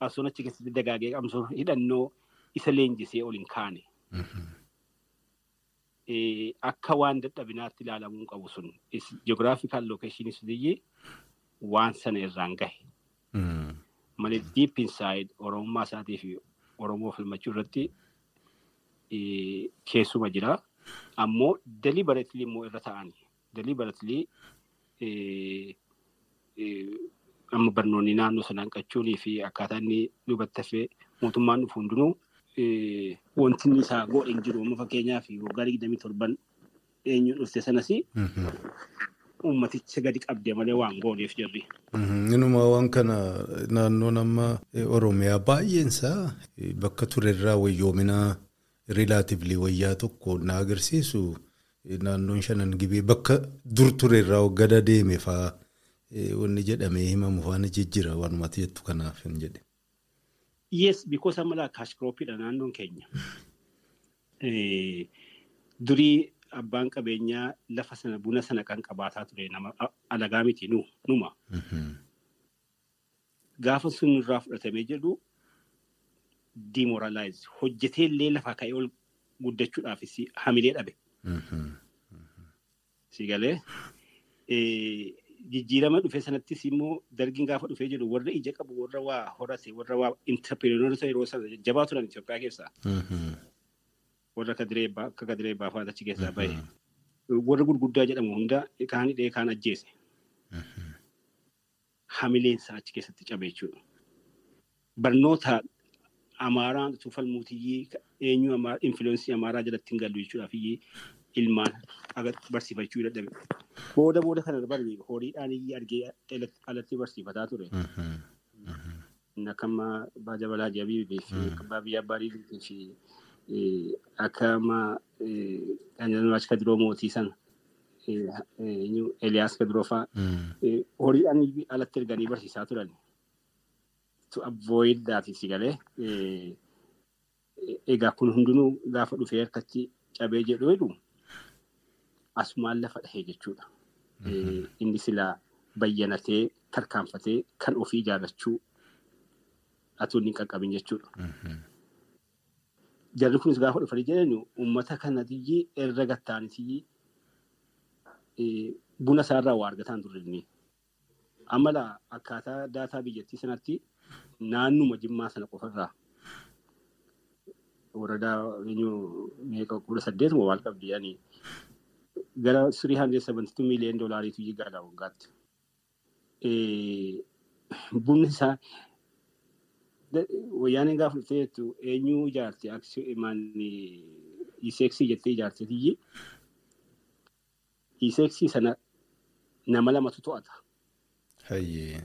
qabsoon achi keessatti dagaagee qabsoon hidhannoo isa leenjisee ol hin kaane. Akka waan dadhabinaatti ilaalamuu qabu sun jiyoogiraafikaal lookeeshinii suniyyee waan sana irraan gahe. Malee deep inside oromummaa isaatii fi oromoo falmachuu irratti keessuma jira. Ammoo deliberately immoo irra ta'ani. Deliberately amma barnoonni naannoo sana hanqachuunii fi akkaataa inni duubatti hafee mootummaan dhufu hundinuu wanti inni isaa godhe hin jiru. Fakkeenyaaf waggaa digdamii torban eenyu dhufte sanas uummaticha gadi qabdee malee waan gooneef jirri. Inuma waan kana naannoon amma Oromiyaa baay'eensaa bakka turerraa wayyoominaa riilaativlii wayyaa tokko na agarsiisu naannoon shanan gibee bakka dur turerraa waggada deeme fa'aa wanni jedhamee himamu faana jijjira waanumatti jettu kanaaf hin jedhe. Yes, because amma laa kaashkiroopiidha naannoon keenya. Durii abbaan qabeenyaa lafa sana buna sana kan qabaataa ture nama alagaa miti numa. Gaafa sun irraa fudhatamee jedhu demoralize hojjetee illee lafaa ka'ee ol guddachuudhaafis hamilee dhabe. Sigalee jijjiirama dhufe sanattis immoo dargiin gaafa dhufee jedhu warra ija qabu warra waa horate warra waa intarpireenoota yeroo sana jabaa turan Itoophiyaa keessaa. Warra akka kadiree baafaa achi keessaa bahe. Warra gurguddaa jedhamu hunda kaan hidhee kaan ajjeese. Hamileensa achi keessatti cabe jechuudha. Barnoota Amaaraan tufalmuutiyyii eenyu influensii Amaaraa jalatti hin gallu jechuudhaaf ilmaan barsiifachuu dadhabe. Booda booda kana bari horiidhaan argee alatti barsiifataa ture. Akka amma Baaja Balaa Jabii fi Biyyaa Baarii fi akka amma Qanjanash Kadiroo Mootii sana Eliyaas Kadiroo fa'aa horiidhaan alatti erganii barsiisaa turan. Si galee egaa kun hundinuu gaafa dhufee harkatti cabee jedhu jedhu asumaan lafa dhahee jechuudha. Inni silaa bayyanatee tarkaanfatee kan ofii ijaarrachuu atuun hin qaqqabin jechuudha. Jarri kunis gaafa dhufanii jedhan uummata kanatiyyi irra gattaanitiyyi buna isaarraa waa argataan turre. Amala akkaataa daataa biyyattii sanatti naannuma jimmaa sana qofarraa waradaa meeqa kudha saddeet moo maal qabdi yaani gara 372 miiliyoon doolaariitu jigaadha waggaatti. Bunni isaa wayyaaneen gaafa dhuftee jettu eenyuu ijaarte iseeksii jettee ijaarte tiyyi iseeksii sana nama lamatu to'ata.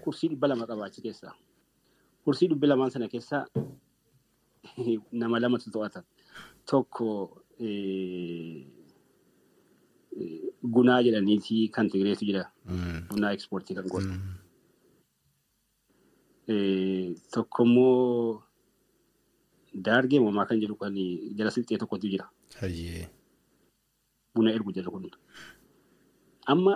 Kursii dhibba lama qabaachi keessaa. Kursii dhibba lamaan sana keessaa *laughs* nama lamatu to'ata. Tokko gunaa jedhaniiti kan Tigireetu jira. Gunaa ekspoortii kan godhu. Tokko immoo daargee moomaa kan jedhu kan jala silxee tokkotu jira. Buna ergu jedhu kun. Amma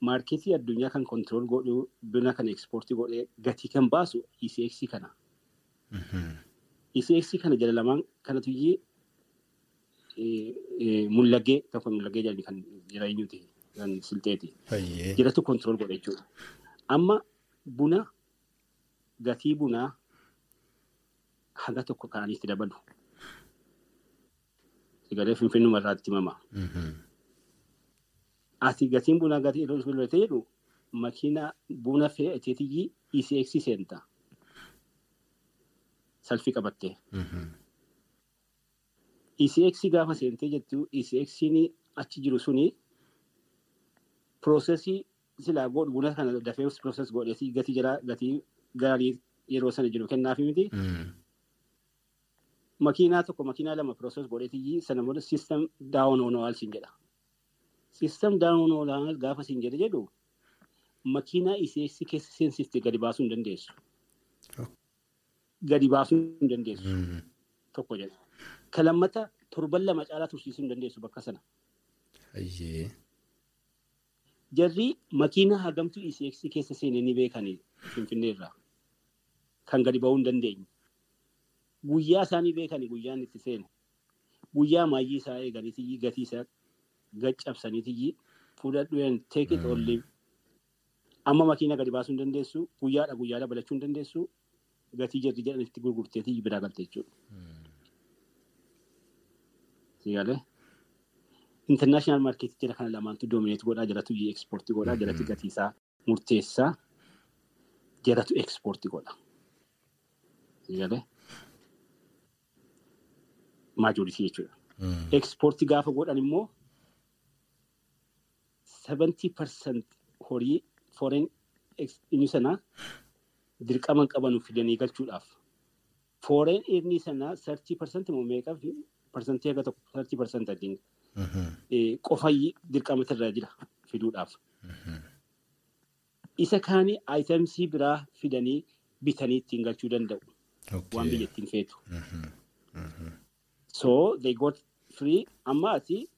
maarkeetii addunyaa kan kontirool godhu buna kan ekspoortii godhee gatii kan baasu ECX kana. ECX kana jala lamaan kanatu iyyee mullagee tokko mullagee jedhani kan jira eenyuti kan silxeeti. Jiratu kontirool godhe jechuudha. Amma buna gatii bunaa haga tokko ka'anii itti dabalu. Sigalee finfinnuma irraatti himama. Ati gatiin bunaa gatii irra filate jedhu makiina buna fe'ateetii ECX seenta. Salfii qabattee. ECX gaafa seentee jettu ECX'n achi jiru suni piroosesii silaa buna kana dafee pirooses godheetii gatii jira gatii gaarii yeroo sana jiru kennaafi miti. Makiinaa tokko makiinaa lama pirooses godheetii sana booda siistem daawon oonowaal siin jedha. Siistem daawon oonowaal gaafa siin jedhe jedhu makiinaa ECX keessa seensifte gadi baasuu hin dandeessu. Gadi baasuu hin dandeessu. Tokko jedha. Kan lammata torban lama caalaa tursiisuu hin dandeessu bakka sana. Jarri makiinaa hagamtuu ECX keessa seenanii beekanii Finfinnee irraa kan gadi ba'uu hin dandeenye. Guyyaa isaanii beekanii guyyaan itti seene. Guyyaa maayyii isaa eeganiitii gatii isaa gaccabsaniitii fudhadhu take it or leave. Amma makiina gadi baasuu hin dandeessu. Guyyaadha guyyaadha balachuu hin dandeessu. Gatii jarri jedhanitti gurgurteetii biraa galte jechuudha. Sigalee. Internaashinaal maarkeetii jira kana lamaantu doomineet godhaa jiratu ekspoortii godhaa jiratu gatii isaa murteessaa jiratu ekspoortii godha. Sigalee. Maajoritii jechuudha. Ekspoortii gaafa godhan immoo 70% horii foreign inni sanaa dirqama qaban fidanii galchuudhaaf. Foreign inni sanaa 30% moo meeqa parsantii haga tokko 30% adiin qofa dirqama irra jira fiduudhaaf. Isa kaanii aayitamsii biraa fidanii bitanii ittiin galchuu danda'u. Waan biyyattiin feetu. So they got free. Amma ati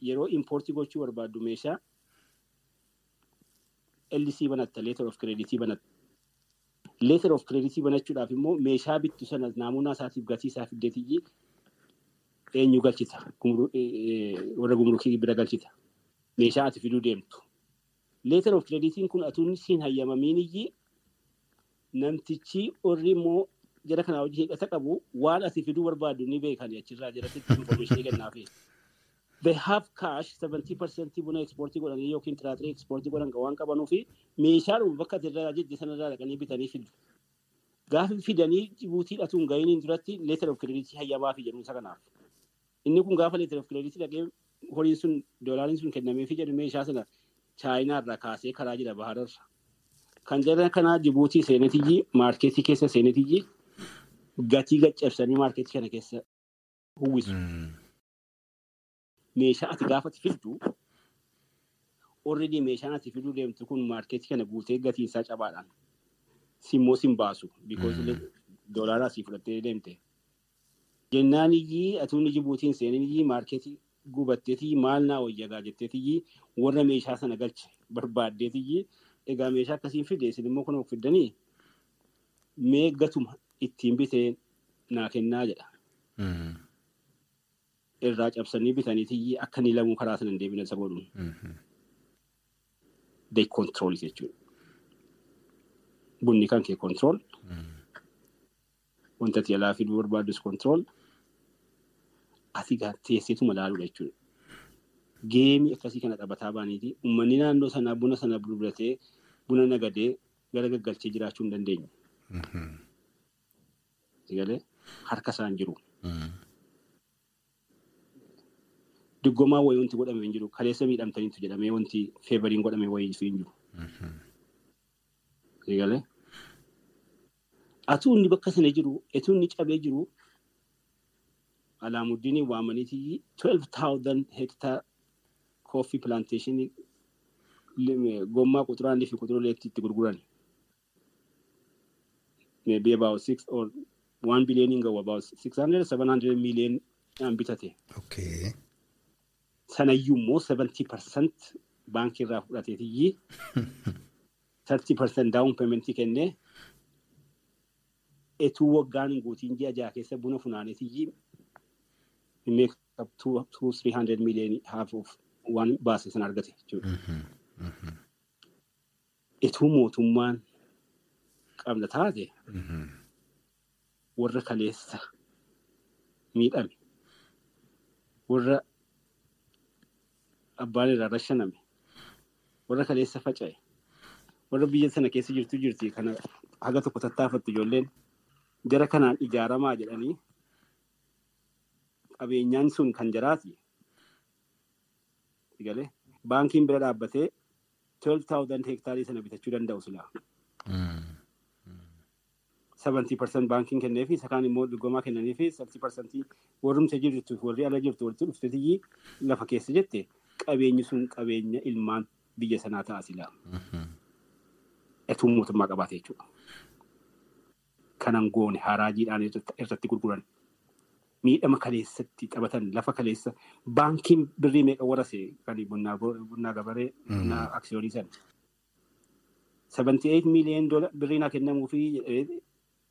yeroo importii gochuu barbaaddu meeshaa LC banatta leetar of kreditii banatta. Leetar of kreditii banachuudhaaf immoo meeshaa bittu sana naamunaa isaatiif gatii isaa fiddeetii eenyu galchita. Warra gumrukii bira galchita. Meeshaa ati fiduu deemtu. Leetar of kreditiin kun atuun siin hayyamamiin iyyii namtichi warri immoo jara kanaa hojii hidhata qabu waan ati fiduu barbaaddu ni beekani achirraa jalatti information kennaafi. They have cash 70% buna ekspoortii godhanii yookiin tiraatiree ekspoortii godhan waan qabanuu fi meeshaadhuma bakka irraa jiddi sanarraa dhaqanii bitanii fidu. Gaafa fidanii Jibuutii dhatuun gahiniin duratti leetar of kreditii hayyamaa fi jedhu isa kanaaf. Inni kun gaafa leetar of kreditii dhaqee horiin sun doolaariin sun kennameefii jedhu meeshaa sana chaayinaa irraa kaasee karaa jira bahararra. Kan jara kanaa Jibuutii seenetiyyi maarkeetii keessa seenetiyyi gatii gaccabsanii maarkeetii kana keessa uwwisu. Meeshaa ati gaafati fiddu? Already meeshaan ati fiduu deemtu kun maarkeetii kana guutee gatiin isaa cabaadhaan. Simmoo sin baasu because doolaaraa sii fudhattee deemte. Jennaan iyyii atuunni Jibuutiin seenin iyyii maarkeetii gubatteetii maal naa wayyagaa jetteetii warra meeshaa sana galche barbaaddeetii egaa meeshaa akkasiin fide isin immoo kun of fiddanii? Mee gatuma ittiin bitee naa kennaa jedha. Irraa cabsanii bitaniitii akka inni lamuu karaa sana hin deebine isa godhuun. They control jechuudha. Bunni kan kee control. Wanta ati alaa fiduu barbaadus control. Ati teesseetuma laaluudha jechuudha. Geemii akkasii kana taphataa baaniiti. Uummanni naannoo sanaa buna sana gurguratee buna nagadee gara gaggalchee jiraachuu hin dandeenye. Galee harka isaan jiru. Diggomaa wayii wanti godhame hin jiru. Kaleessa miidhamtaniitu jedhamee wanti feevariin godhame wayii hin jiru. Galee atuu inni bakka sana jiru, etuu inni cabee jiru alaamuddin waamaniiti 12,000 hektaar kooffii pilaanteeshinii gommaa quturaanii fi kuturoleetti itti gurguran. Maybe about six or one billion in go about 600 700 million an bitate. Sanayyuu immoo 70 percent baankii irraa fudhateetiyyi 30 *laughs* percent daawun peementii kennee etuu waggaan hin guutiin ji'a jaha keessa buna funaaneetiyyi make up two, two, three hundred million half of waan baase sana argate jechuudha. Etuu mootummaan qabna taate warra kaleessa miidhame warra abbaan irraa rashaname warra kaleessa faca'e warra biyya sana keessa jirtu jirti kana haga tokko tattaafattu ijoolleen jara kanaan ijaaramaa jedhanii qabeenyaan sun kan jaraati. Galee baankiin bira dhaabbatee 12,000 hektaarii sana bitachuu danda'u silaa. 70% baankiin kenneefi isa kaan immoo dhugoomaa kennaniifi 30% warrumsa jirtu warri ala jirtu walitti dhufteetii lafa keessa jette qabeenyi sun qabeenya ilmaan biyya sanaa ta'a silaa. Etuu mootummaa qabaate jechuudha. Kanan goone haraajiidhaan irratti gurguran. miidhama kaleessatti taphatan lafa kaleessa baankiin birrii meeqa warase kan bunnaa gabaree bunnaa aksiyoonii sana. 78 miiliyoon birrii naa kennamuu fi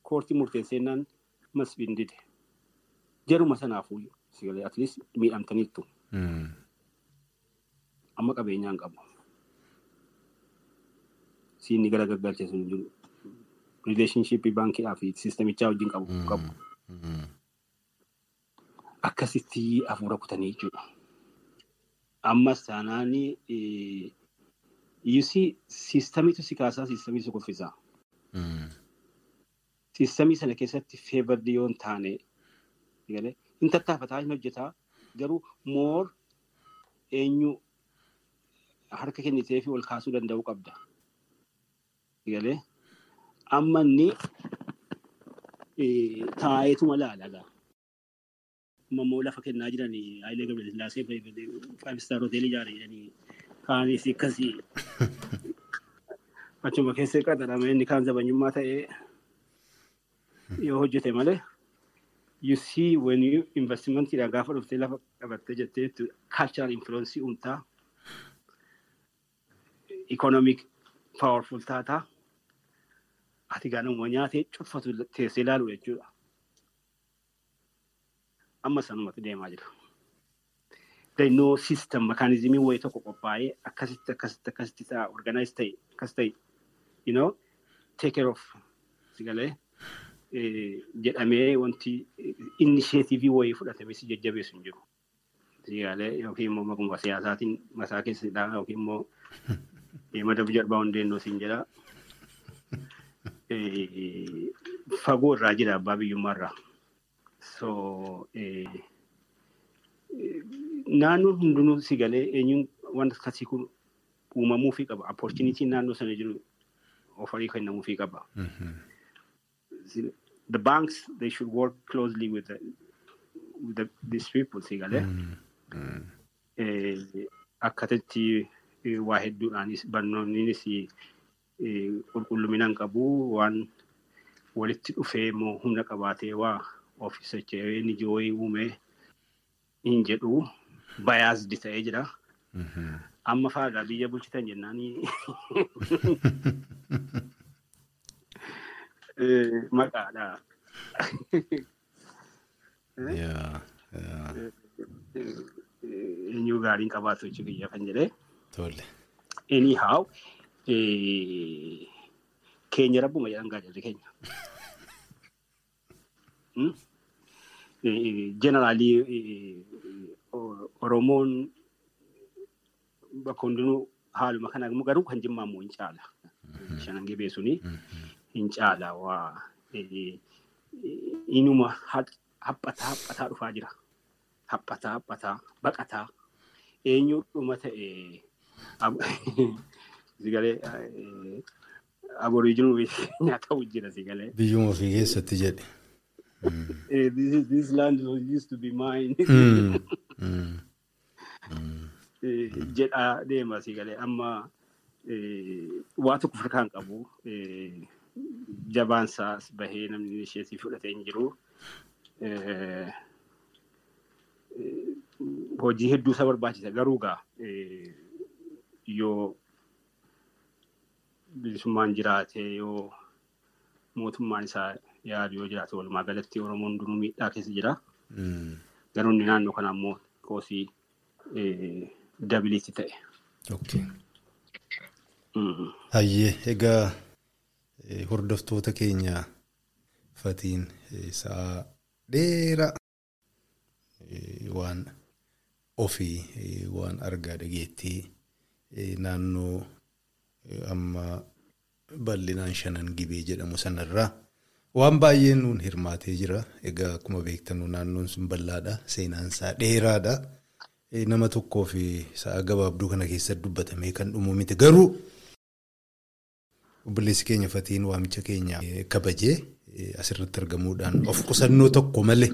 koortii murteessennaan masbiin dide. Jaruma sanaafuu sigalee atleast miidhamtaniittu. Amma qabeenyaan qabu. Siinni gara gaggalchee sun jiru. Rileeshnshiippii baankiidhaa fi siistemichaa wajjin qabu. qabu. akkasitti hafuura kutanii jechuudha. Ammas taanaan yuusii siistamiitu si kaasaa siistamiitu si kuffisaa. Siistamii sana keessatti feebardi yoo hin taane hin tattaafataa hin hojjetaa garuu moor eenyu harka kennitee fi ol kaasuu danda'uu qabda. Amma inni taa'eetuma laala. mammoo lafa kennaa jiran Hayilee Gabrasillaasee Five Star Hotel ijaare jedhanii kaanis akkasii achuma keessa qaxarame inni kaan zabanyummaa ta'ee yoo hojjete malee you see when you investmentiidhaan gaafa dhuftee lafa qabattee jettee cultural influence uumtaa economic powerful taataa ati gaanuma nyaatee cuffatu teessee ilaalu jechuudha. amma sanumatti deemaa. There no system mekaanizimii wayii tokko qophaa'ee akkasitti akkasitti akkasitti ta'a organize ta'e akkas ta'e you know take care of sigalee jedhamee wanti initiativii wayii fudhatamee si jajjabeessu hin jiru. Sigalee yookiin immoo maquma siyaasaatiin masaa keessadhaa yookiin immoo *laughs* madaba jarbaa hundeennoo siin jedhaa. Fagoo irraa jira abbaa biyyummaa irraa. So naannoon hundinuu si galee eenyuun wanta akkasii kun uumamuufii qaba. Opportunitiin naannoo sana jiru ofarii kennamuufii qaba. The banks they should work closely with the, with the, these people si galee. Akkatatti waa hedduudhaanis barnoonnis qulqulluminaan qabu waan walitti dhufee immoo humna qabaatee waa ofiisachee inni jooyii uumee hin jedhu bayaasdi ta'ee jira. Amma faagaa biyya bulchitan jennaan *laughs* *laughs* *laughs* maqaadha. *laughs* Eenyu gaariin qabaatu jechuun biyya kan jedhee. Tole. Anyhow, keenya rabbuma jedhan gaajirri keenya. *laughs* Generaalii Oromoon bakka hundinuu haaluma kana garuu kan jimmaa immoo hin caala. Shanan gibee suni hin caala waa inuma haphataa haphataa dhufaa jira. Haphataa haphataa baqataa eenyuudhuma ta'e *laughs* sigalee aboriijinuu *laughs* nyaata jira sigalee. Biyyuma ofii keessatti jedhe. *laughs* This, land used to be mine. jedhaa deema sigalee amma waa tokko furkaan qabu jabaansaas bahee namni isheetii fudhatee hin jiru. Hojii hedduu isa barbaachisa garuu gaa yoo bilisummaan jiraate yoo mootummaan isaa yaadu yoo jiraate walumaa galatti Oromoon hundinuu miidhaa keessa jira. Garuu inni naannoo kana immoo koosii dabiliitti ta'e. Hayyee egaa hordoftoota keenya fatiin sa'a dheeraa waan ofii waan argaa dhageettii naannoo amma bal'inaan shanan gibee jedhamu sanarraa waan baay'een nuun hirmaatee jira. Egaa akkuma beektan naannoon sun bal'aadha. Seenaan isaa dheeraadha. Nama tokkoo fi sa'a gabaabduu kana keessatti dubbatamee kan dhumu miti. Garuu obboleessi keenya fatiin waamicha keenya kabajee asirratti argamuudhaan of qusannoo tokko malee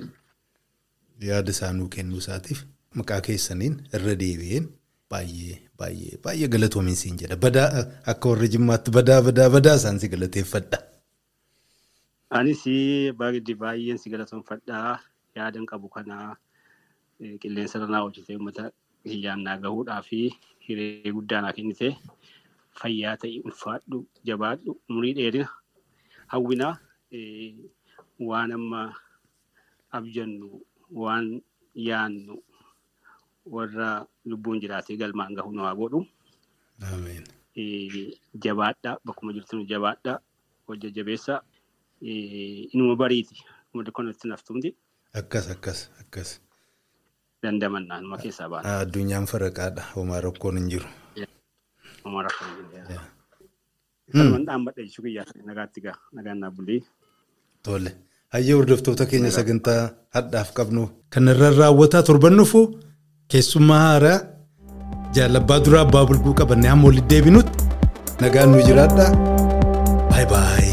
yaada isaanuu kennuu isaatiif maqaa keessaniin irra deebi'een baay'ee baay'ee baay'ee galatoominsiin jedha. Badaa akka warra jimmaatti badaa badaa badaa isaan si galateeffadha. Anis baay'ee baay'een si galatoomfadhaa yaadan qabu kanaa qilleensa irra naa hojjetee uummata hiyyaan naa gahuudhaa fi hiree guddaa naa kennite fayyaa ta'e ulfaadhu jabaadhu umurii dheerina hawwinaa waan amma abjannu waan yaannu warra lubbuun jiraatee galmaan gahu nu haa godhu. Jabaadhaa bakkuma jirtu jabaadhaa hojja jabeessaa. inuma bariiti kuma dukkanatti naftumti. Akkas akkas akkas. Dandamannaa numa keessaa baana. Addunyaan faraqaadha. Homaa rakkoon hin jiru. Homaa rakkoon hin jiru. Kanumaan dhaabbadha jechuu kiyyaa nagaatti gaa nagaan naa bulii. Tole. Hayyee hordoftoota keenya sagantaa hadhaaf qabnu kanarraan raawwataa torban dhufu keessummaa haaraa jaalabbaa duraa abbaa bulguu qabannee hamma walitti deebinutti nagaan nu jiraadha. Baay'ee baay'ee.